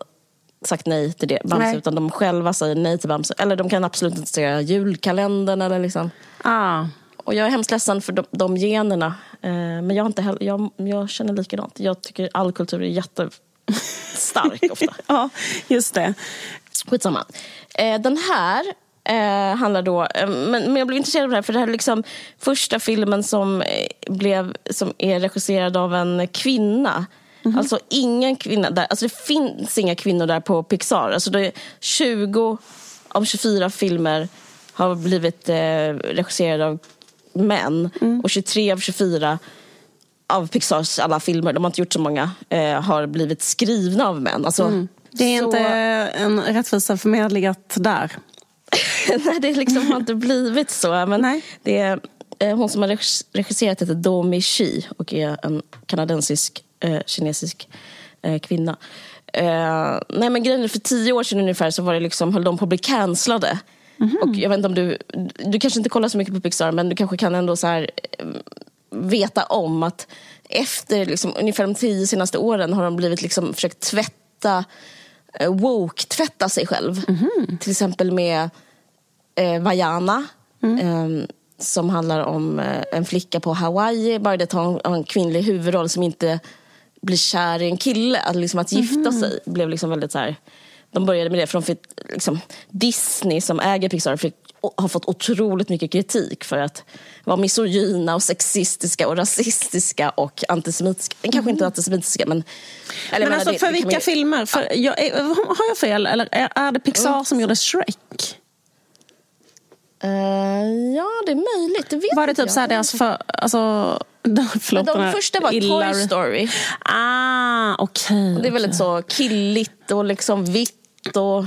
Speaker 2: sagt nej till det, Bamse,
Speaker 3: Nej.
Speaker 2: utan de själva säger nej till Bamse. Eller de kan absolut inte se julkalendern. Eller liksom.
Speaker 3: Ah.
Speaker 2: Och jag är hemskt ledsen för de, de generna. Eh, men jag, har inte heller, jag, jag känner likadant. Jag tycker all kultur är jättestark ofta.
Speaker 3: Ja, just det.
Speaker 2: Skitsamma. Eh, den här eh, handlar då... Eh, men, men jag blev intresserad av det här för det här är liksom första filmen som, eh, blev, som är regisserad av en kvinna. Alltså ingen kvinna där. Alltså det finns inga kvinnor där på Pixar. Alltså det är 20 av 24 filmer har blivit eh, regisserade av män. Och 23 av 24 av Pixars alla filmer, de har inte gjort så många, eh, har blivit skrivna av män. Alltså,
Speaker 3: Det är
Speaker 2: så-
Speaker 3: inte en rättvisa förmedligat där.
Speaker 2: Nej, det liksom har inte blivit så. Men
Speaker 3: Nej.
Speaker 2: det är, eh, hon som har regis- regisserat heter Domi Shi och är en kanadensisk, eh, kinesisk eh, kvinna. Eh, nej, men grejen är, för tio år sedan ungefär så var det liksom, höll de på att bli cancellade. Och jag vet inte om du, du kanske inte kollar så mycket på Pixar men du kanske kan ändå så här, eh, veta om att efter liksom, ungefär de tio senaste åren har de blivit liksom, försökt tvätta eh, woke-tvätta sig själv. Till exempel med eh, Vaiana. Eh, som handlar om eh, en flicka på Hawaii. Bara det att ha en, en kvinnlig huvudroll som inte blir kär i en kille. Att, liksom, att gifta sig blev liksom väldigt så här... De började med det för de fick, liksom, Disney som äger Pixar fick, har fått otroligt mycket kritik för att vara misogyna och sexistiska och rasistiska och antisemitiska. Kanske inte antisemitiska men... eller
Speaker 3: Men alltså
Speaker 2: det-
Speaker 3: för
Speaker 2: det
Speaker 3: vilka
Speaker 2: vi-
Speaker 3: filmer? För jag, är- har jag fel? Eller är är det Pixar som gjorde Shrek?
Speaker 2: Eh, ja, det är möjligt. Det vet
Speaker 3: Var det typ
Speaker 2: jag.
Speaker 3: så här deras för... Alltså, förlåt,
Speaker 2: de första var
Speaker 3: illa-
Speaker 2: Toy Story.
Speaker 3: Ah, okej.
Speaker 2: Det är väldigt så killigt och liksom vitt. Och...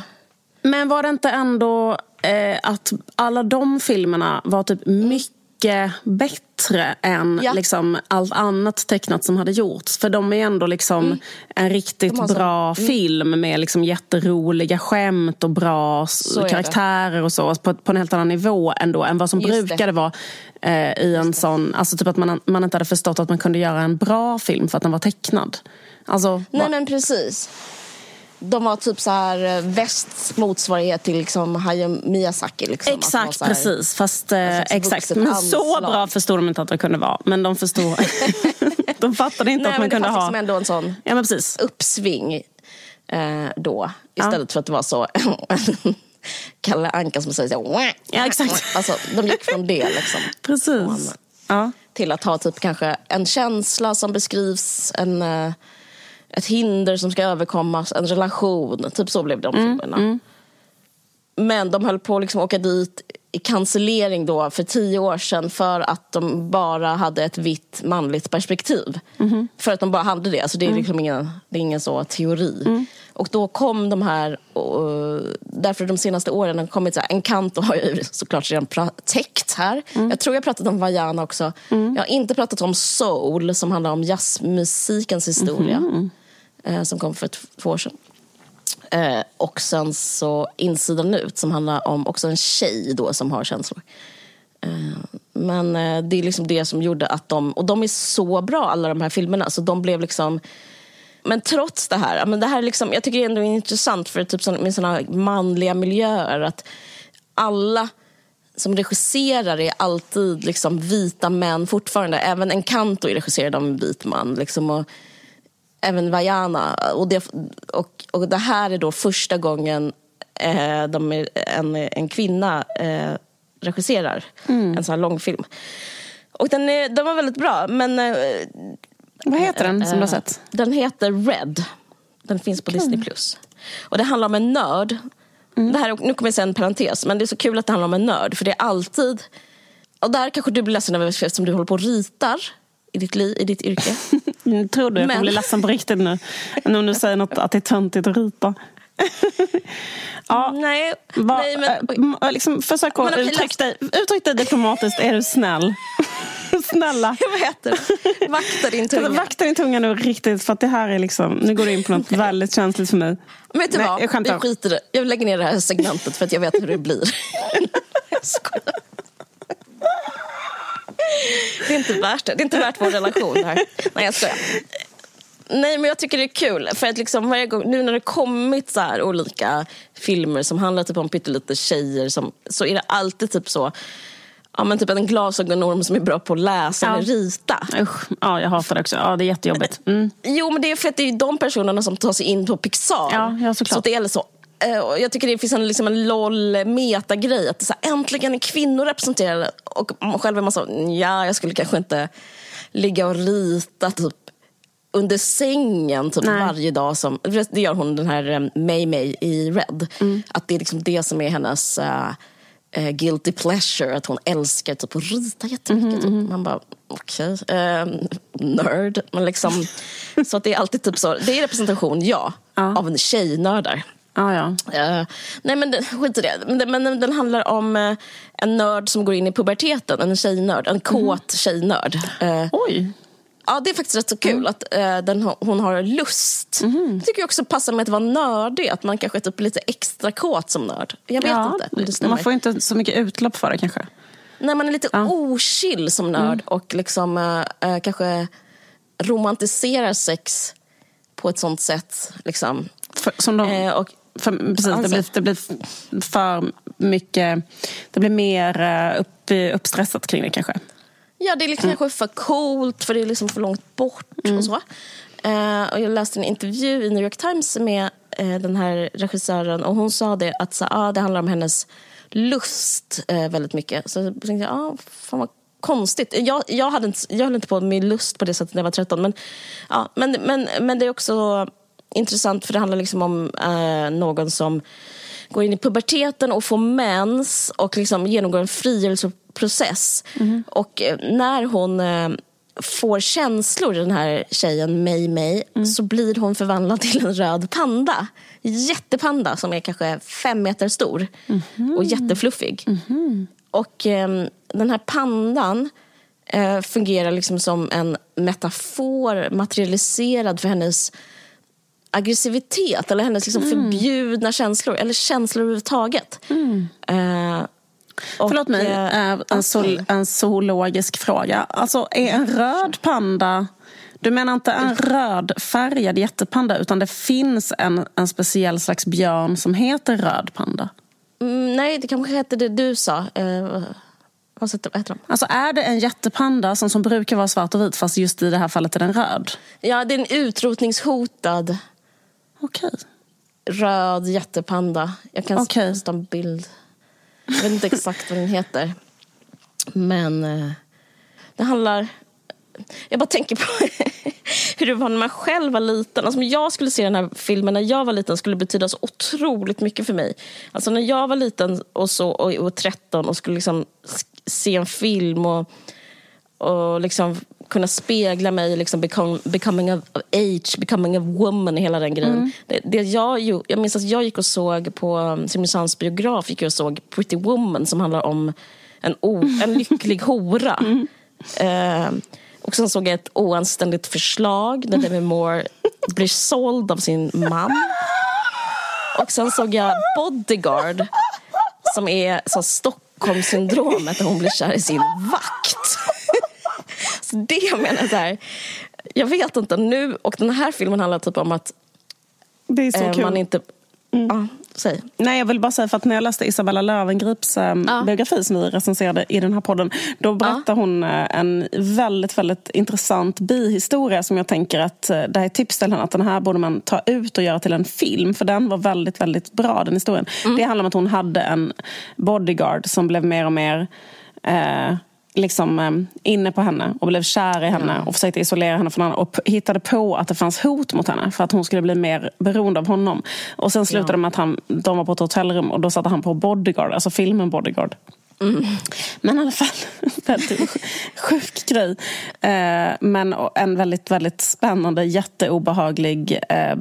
Speaker 3: Men var det inte ändå eh, att alla de filmerna var typ mycket bättre än
Speaker 2: Ja.
Speaker 3: liksom, allt annat tecknat som hade gjorts? För de är ändå liksom en riktigt
Speaker 2: Mm. Har så-
Speaker 3: bra film med liksom jätteroliga skämt och bra
Speaker 2: Så är det.
Speaker 3: karaktärer och så. På, på en helt annan nivå ändå än vad som
Speaker 2: Just det.
Speaker 3: brukade vara eh, i en sån... Alltså typ att man, man inte hade förstått att man kunde göra en bra film för att den var tecknad. Alltså,
Speaker 2: Nej
Speaker 3: va-
Speaker 2: men precis. De var typ så här eh, västs motsvarighet till liksom Hayao Miyazaki. Liksom.
Speaker 3: Exakt,
Speaker 2: här-
Speaker 3: precis. Fast, eh,
Speaker 2: slags
Speaker 3: exakt.
Speaker 2: vuxet
Speaker 3: Men så bra förstod de inte att det kunde vara. Men de förstod... de fattade inte
Speaker 2: Nej,
Speaker 3: att man
Speaker 2: det
Speaker 3: kunde
Speaker 2: fanns
Speaker 3: ha...
Speaker 2: liksom ändå en sån
Speaker 3: Ja, men precis.
Speaker 2: uppsving eh, då. Istället för att det var så Kalle Anka som säger så här,
Speaker 3: Ja, exakt.
Speaker 2: Alltså, de gick från det liksom.
Speaker 3: Precis. Ja.
Speaker 2: till att ha typ kanske en känsla som beskrivs, en, eh, ett hinder som ska överkommas, en relation. Typ så blev de filmerna. Men de höll på att liksom åka dit i cancellering då för tio år sedan för att de bara hade ett vitt manligt perspektiv. För att de bara hade det. Alltså det, är liksom ingen, det är ingen så teori. Och då kom de här, och, därför de senaste åren har kommit så här, Encanto har jag ju såklart redan täckt här. Jag tror jag pratat om Vaiana också. Jag har inte pratat om Soul som handlar om jazzmusikens historia. Eh, som kom för två år sedan. Eh, och sen så Insidan ut som handlar om också en tjej då som har känslor. Eh, men eh, det är liksom det som gjorde att de, och de är så bra alla de här filmerna så de blev liksom men trots det här, men det här är liksom, jag tycker det ändå är intressant för typ sån, med såna manliga miljöer att alla som regisserar är alltid liksom vita män fortfarande. Även Encanto är regisserad av en vit man. Liksom, och även Vaiana. Och det, och, och det här är då första gången eh, de är, en, en kvinna eh, regisserar en sån här långfilm. Och den, är, den var väldigt bra, men... Eh,
Speaker 3: Vad heter den som du har
Speaker 2: eh,
Speaker 3: sett?
Speaker 2: Den heter Red. Den finns på Disney+. Plus. Och det handlar om en nörd. Det här, nu kommer jag säga en parentes, men det är så kul att det handlar om en nörd. För det är alltid... Och där kanske du blir ledsen över eftersom du håller på och ritar i ditt, liv, i ditt yrke.
Speaker 3: Mm, Tror du jag kommer bli ledsen på riktigt nu? Än om du säger något att det är töntigt att rita. ja,
Speaker 2: Nej,
Speaker 3: va,
Speaker 2: nej men...
Speaker 3: m- liksom, försök att uttrycka dig, uttryck dig diplomatiskt. Är du snäll? Snälla.
Speaker 2: Vad heter det? Vakta din tunga.
Speaker 3: Vakta din tunga nu riktigt för att det här är liksom, nu går du in på något väldigt känsligt för mig.
Speaker 2: Men vet du
Speaker 3: Nej,
Speaker 2: vad?
Speaker 3: jag.
Speaker 2: Vi skiter i det. Jag lägger ner det här segmentet för att jag vet hur det blir. jag skojar. Det är inte värt det. Det är inte värt vår relation här. Nej, jag skojar. Nej, men jag tycker det är kul. För att liksom varje gång, nu när det kommit så här olika filmer som handlar typ om pyttelite tjejer som, så är det alltid typ så Ja, men typ en glasögonorm som är bra på att läsa
Speaker 3: Ja.
Speaker 2: eller rita.
Speaker 3: Usch, ja, jag hatar det också. Ja, det är jättejobbigt. Mm.
Speaker 2: Jo, men det är för att det är de personerna som tar sig in på Pixar.
Speaker 3: Ja, ja, såklart.
Speaker 2: Så det är så. Eh, och Jag tycker det finns en, liksom en LOL metagrej. Att så här, äntligen är kvinnor representerade. Och man själv är man så, ja, jag skulle kanske inte ligga och rita typ under sängen typ
Speaker 3: Nej.
Speaker 2: varje dag. Som, det gör hon den här um, May May i Red.
Speaker 3: Mm.
Speaker 2: Att det är liksom det som är hennes eh, eh, guilty pleasure. Att hon älskar typ att rita jättemycket. Typ. Man bara, okej, eh, nörd. Men liksom, så att det är alltid typ så. Det är representation, ja,
Speaker 3: Ja.
Speaker 2: av en tjejnördar.
Speaker 3: Ja, ja.
Speaker 2: Eh, nej men det- skit i det. Men, det- men den handlar om eh, en nörd som går in i puberteten. En tjejnörd. En kåt tjejnörd. Eh,
Speaker 3: Oj.
Speaker 2: Ja, det är faktiskt rätt så kul att eh, den, hon har lust.
Speaker 3: Mhm.
Speaker 2: Jag tycker också passar med att vara nördig, att man kanske är typ lite extra kåt som nörd. Jag vet
Speaker 3: ja,
Speaker 2: inte det
Speaker 3: man får inte så mycket utlopp för det kanske.
Speaker 2: När man är lite
Speaker 3: Ja.
Speaker 2: ochill som nörd
Speaker 3: Mm.
Speaker 2: och liksom eh, kanske romantiserar sex på ett sånt sätt. Liksom.
Speaker 3: För, som de,
Speaker 2: Eh, och,
Speaker 3: för, precis, det,
Speaker 2: Alltså-
Speaker 3: blir, det blir för mycket... Det blir mer eh, upp, uppstressat kring det kanske.
Speaker 2: Ja, det är liksom kanske för coolt för det är liksom för långt bort och så. Eh, och jag läste en intervju i New York Times med eh, den här regissören och hon sa det att så, ah, det handlar om hennes lust eh, väldigt mycket. Så jag tänkte ah, fan vad konstigt. Jag, jag, hade inte, jag höll inte på med lust på det sättet när jag var 13. Men, ja, men, men, men det är också intressant för det handlar liksom om eh, någon som går in i puberteten och får mens och liksom genomgår en frigörelseprocess. Och eh, när hon eh, får känslor, den här tjejen May May, så blir hon förvandlad till en röd panda. Jättepanda som är kanske fem meter stor och jättefluffig. Och eh, den här pandan eh, fungerar liksom som en metafor materialiserad för hennes aggressivitet eller hennes liksom förbjudna känslor, eller känslor överhuvudtaget. Eh, och,
Speaker 3: Förlåt mig,
Speaker 2: eh,
Speaker 3: eh, en, sol, en zoologisk fråga. Alltså, är en röd panda... Du menar inte en rödfärgad jättepanda utan det finns en, en speciell slags björn som heter röd panda?
Speaker 2: mm, nej, det kanske heter det du sa. Eh, vad heter de?
Speaker 3: Alltså är det en jättepanda som, som brukar vara svart och vit fast just i det här fallet är den röd?
Speaker 2: Ja, det är en utrotningshotad
Speaker 3: Okej.
Speaker 2: röd jättepanda. Jag kan
Speaker 3: Okej.
Speaker 2: posta en bild. Jag vet inte exakt vad den heter. Men eh, det handlar... Jag bara tänker på hur det var när man själv var liten. Alltså, om jag skulle se den här filmen när jag var liten skulle det betyda så otroligt mycket för mig. Alltså när jag var liten och, så, och, och 13 och skulle liksom se en film och, och liksom kunna spegla mig liksom become, becoming of, age, becoming a woman, hela den grejen. Det, det jag, ju- jag minns att jag gick och såg på um, Simrishamns biograf gick och såg Pretty Woman som handlar om en, o, en lycklig hora. Eh, och sen såg jag ett oanständigt förslag där Demi Moore blir såld av sin man. Och sen såg jag Bodyguard som är så Stockholmssyndromet där hon blir kär i sin vakt. Så det jag menar så här, jag vet inte nu, och den här filmen handlar typ om att
Speaker 3: Det är så
Speaker 2: eh,
Speaker 3: kul.
Speaker 2: man inte... Ja, Säg.
Speaker 3: Nej, jag vill bara säga för att när jag läste Isabella Lövengrips eh,
Speaker 2: Ja.
Speaker 3: biografi som vi recenserade i den här podden. Då berättar hon eh, en väldigt, väldigt intressant bihistoria som jag tänker att eh, det här är tips till henne att den här borde man ta ut och göra till en film. För den var väldigt, väldigt bra den historien. Det handlar om att hon hade en bodyguard som blev mer och mer eh, liksom eh, inne på henne och blev kär i henne och försökte isolera henne från andra och hittade på att det fanns hot mot henne för att hon skulle bli mer beroende av honom. Och sen slutade det med att han, de var på ett hotellrum och då satte han på Bodyguard, alltså filmen Bodyguard. Men i alla fall, väldigt sj- sjuk grej. Eh, men en väldigt, väldigt spännande, jätteobehaglig eh,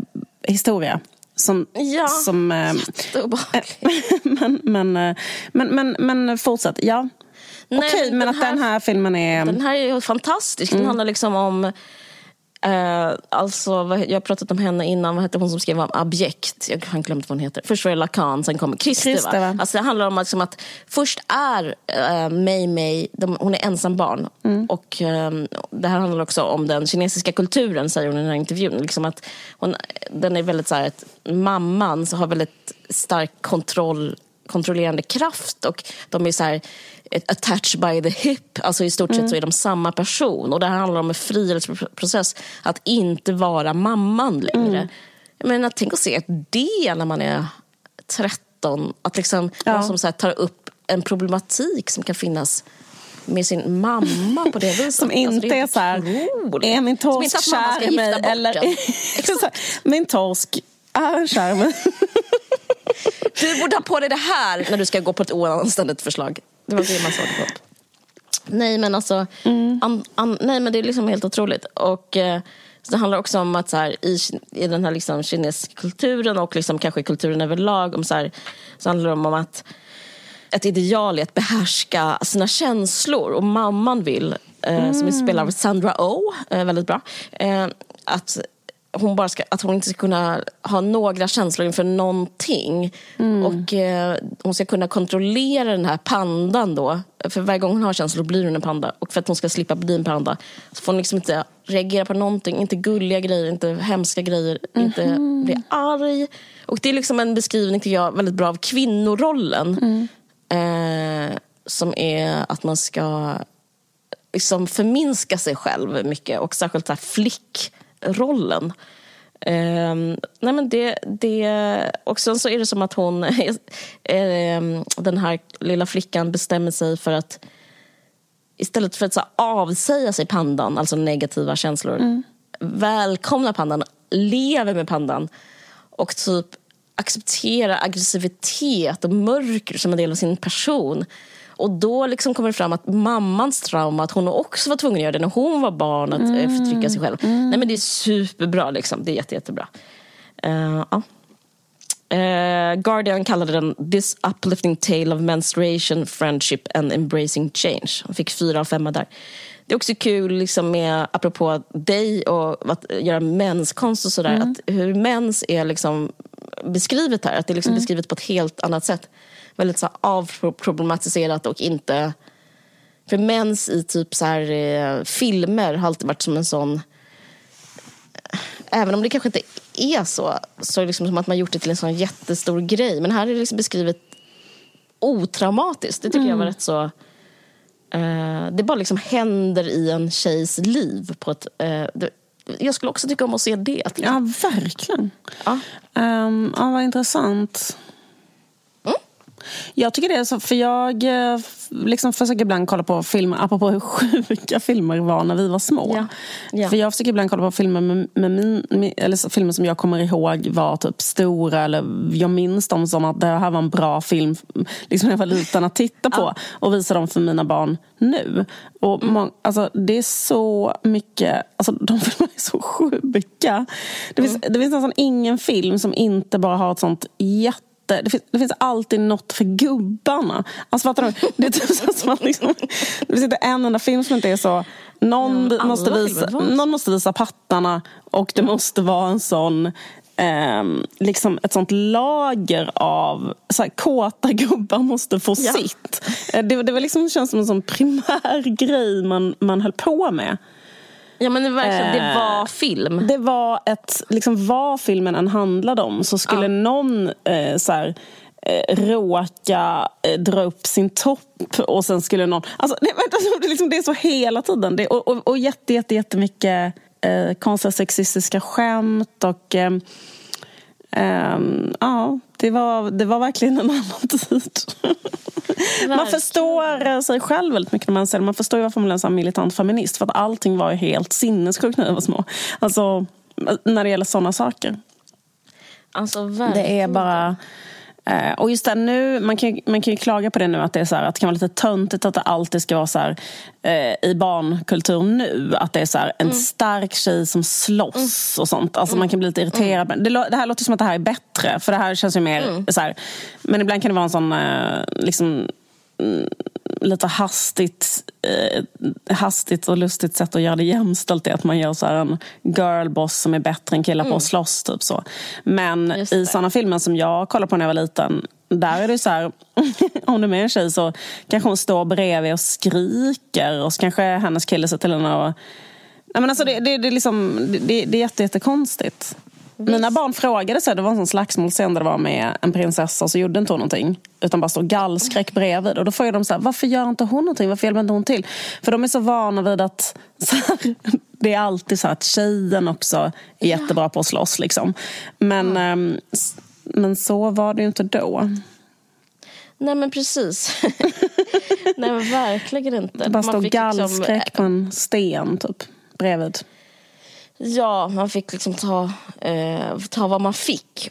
Speaker 3: historia. Som,
Speaker 2: Ja,
Speaker 3: som, eh,
Speaker 2: Jätteobehagligt.
Speaker 3: men, men, eh, men, men, men fortsätt, ja.
Speaker 2: Nej,
Speaker 3: Okej, men
Speaker 2: den
Speaker 3: att den här filmen är...
Speaker 2: Den här är fantastisk.
Speaker 3: Mm.
Speaker 2: Den handlar liksom om... Eh, alltså, jag har pratat om henne innan. Vad hette hon som skrev om Abjekt? Jag har glömt vad hon heter. Först var det Lacan, sen kommer Christer.
Speaker 3: Va?
Speaker 2: Alltså, det handlar om liksom att först är uh, Mei Mei, de, hon är ensam barn.
Speaker 3: Mm.
Speaker 2: Och ehm, Det här handlar också om den kinesiska kulturen, säger hon i den här intervjun. Liksom att hon, den är väldigt så här, att mamman så har väldigt stark kontroll kontrollerande kraft och de är så här eh, attached by the hip, alltså i stort sett så är de samma person och det här handlar om en frihetsprocess att inte vara mamman längre. Jag menar, tänk att se det när man är 13, att liksom
Speaker 3: Ja.
Speaker 2: någon som så tar upp en problematik som kan finnas med sin mamma på det viset.
Speaker 3: Som inte
Speaker 2: Alltså, det
Speaker 3: är så här, är min torsk
Speaker 2: att
Speaker 3: kär i mig? Eller, min torsk är kär i mig.
Speaker 2: Du borde ha på dig det här när du ska gå på ett oanständigt förslag. Det var det man sa på. Nej men alltså, an, an, nej men det är liksom helt otroligt. Och eh, det handlar också om att så här, i, i den här liksom kinesiska kulturen och liksom kanske kulturen överlag om så, här, så handlar det om att ett ideal är att behärska sina känslor och mamman vill, eh, som är spelad av Sandra Oh, eh, väldigt bra, eh, att hon, bara ska, att hon inte ska kunna ha några känslor inför någonting. Och eh, hon ska kunna kontrollera den här pandan då. För varje gång hon har känslor blir hon en panda. Och för att hon ska slippa bli en panda så får hon liksom inte reagera på någonting. Inte gulliga grejer, inte hemska grejer, inte bli arg. Och det är liksom en beskrivning, tycker jag, väldigt bra av kvinnorollen. Eh, som är att man ska liksom förminska sig själv mycket och särskilt så här flickrollen. Ehm, nej men det, det, och sen så är det som att hon, ehm, den här lilla flickan bestämmer sig för att istället för att så avsäga sig pandan, alltså negativa känslor, välkomna pandan, lever med pandan och typ acceptera aggressivitet och mörker som en del av sin person. Och då liksom kommer det fram att mammans trauma, att hon också var tvungen att göra det när hon var barn, att mm. förtrycka sig själv. Nej men det är superbra, liksom. det är jätte, jättebra. Uh, ja. Uh, Guardian kallade den This uplifting tale of menstruation, friendship and embracing change. Han fick fyra av femma där. Det är också kul, liksom med, apropå dig och att göra menskonst och sådär, att hur mens är liksom beskrivet här. Att det är liksom beskrivet på ett helt annat sätt. Väldigt så avproblematiserat och inte... För mens i typ så här, eh, filmer har alltid varit som en sån... Även om det kanske inte är så, så är det liksom som att man gjort det till en sån jättestor grej. Men här är det liksom beskrivet otraumatiskt. Det tycker jag var rätt så... Eh, det bara liksom händer i en tjejs liv. På ett, eh, det, jag skulle också tycka om att se det.
Speaker 3: Ja, verkligen.
Speaker 2: Ja.
Speaker 3: Um, ja, vad intressant. Jag tycker det är så, för jag eh, liksom försöker ibland kolla på filmer, apropå hur sjuka filmer var när vi var små.
Speaker 2: Ja. Ja.
Speaker 3: För jag försöker ibland kolla på filmer, med, med min, med, eller filmer som jag kommer ihåg var typ stora, eller jag minns dem som att det här var en bra film liksom när jag var liten att titta på och visa dem för mina barn nu. Och må, alltså, det är så mycket, alltså de filmerna är så sjuka. Det finns, det finns nästan ingen film som inte bara har ett sånt jätte det finns, det finns alltid något för gubbarna. Alltså fattar du? Det är typ så att liksom, det finns inte en enda film som inte är så. Någon,
Speaker 2: Ja,
Speaker 3: måste, visa, någon måste visa pattarna och det måste vara en sån ehm, liksom ett sånt lager av så här, kåta gubbar måste få
Speaker 2: Ja.
Speaker 3: sitt. Eh, Det, det var liksom, känns som en sån primär grej man, man höll på med.
Speaker 2: Ja men det, verkligen, det var film.
Speaker 3: Det var ett, liksom vad filmen än handlade om så skulle
Speaker 2: Ja.
Speaker 3: någon eh, så här, eh, råka eh, dra upp sin topp och sen skulle någon... Alltså, det, alltså, det, liksom, det är så hela tiden. Det, och, och, och jätte, jätte, jättemycket eh, konstiga sexistiska skämt och... Eh, ja, det var, det var verkligen en annan tid. Man
Speaker 2: Verkligen.
Speaker 3: förstår eh, sig själv väldigt mycket när man ser det. Man förstår ju varför man blev en militant feminist. För att allting var ju helt sinnessjukt när jag var små. Alltså, när det gäller sådana saker.
Speaker 2: Alltså,
Speaker 3: Det
Speaker 2: verkligen.
Speaker 3: är bara... eh, Och just det, nu, man kan, man kan ju klaga på det nu att det, är så här, att det kan vara lite töntigt att det alltid ska vara så här, eh, i barnkultur nu. Att det är så här, en stark tjej som slåss och sånt. Alltså Man kan bli lite irriterad. Men Det, det här låter som att det här är bättre. För det här känns ju mer så här, Men ibland kan det vara en sån eh, liksom, mm, lite hastigt, eh, hastigt och lustigt sätt att göra det jämställt är att man gör så här en girlboss som är bättre än killar på att slåss. Typ så. Men i såna filmer som jag kollade på när jag var liten där är det så här, om du är med en tjej så kanske hon står bredvid och skriker och så kanske hennes kille säger till henne och Nej, men alltså det, det, det, är liksom, det, det är jätte, jättekonstigt. Mina barn frågade sig, det var en sån slagsmålscen där det var med en prinsessa och så gjorde inte hon någonting. Utan bara stod gallskräck bredvid. Och då frågade de så här, varför gör inte hon någonting? Varför hjälper inte hon till? För de är så vana vid att här, det är alltid så att tjejen också är jättebra på att slåss. Liksom. Men, ehm, s- men så var det ju inte då.
Speaker 2: Nej men precis. Nej men verkligen inte.
Speaker 3: Det bara stod
Speaker 2: liksom-
Speaker 3: gallskräck på en sten typ, bredvid.
Speaker 2: Ja, man fick liksom ta, eh, ta vad man fick.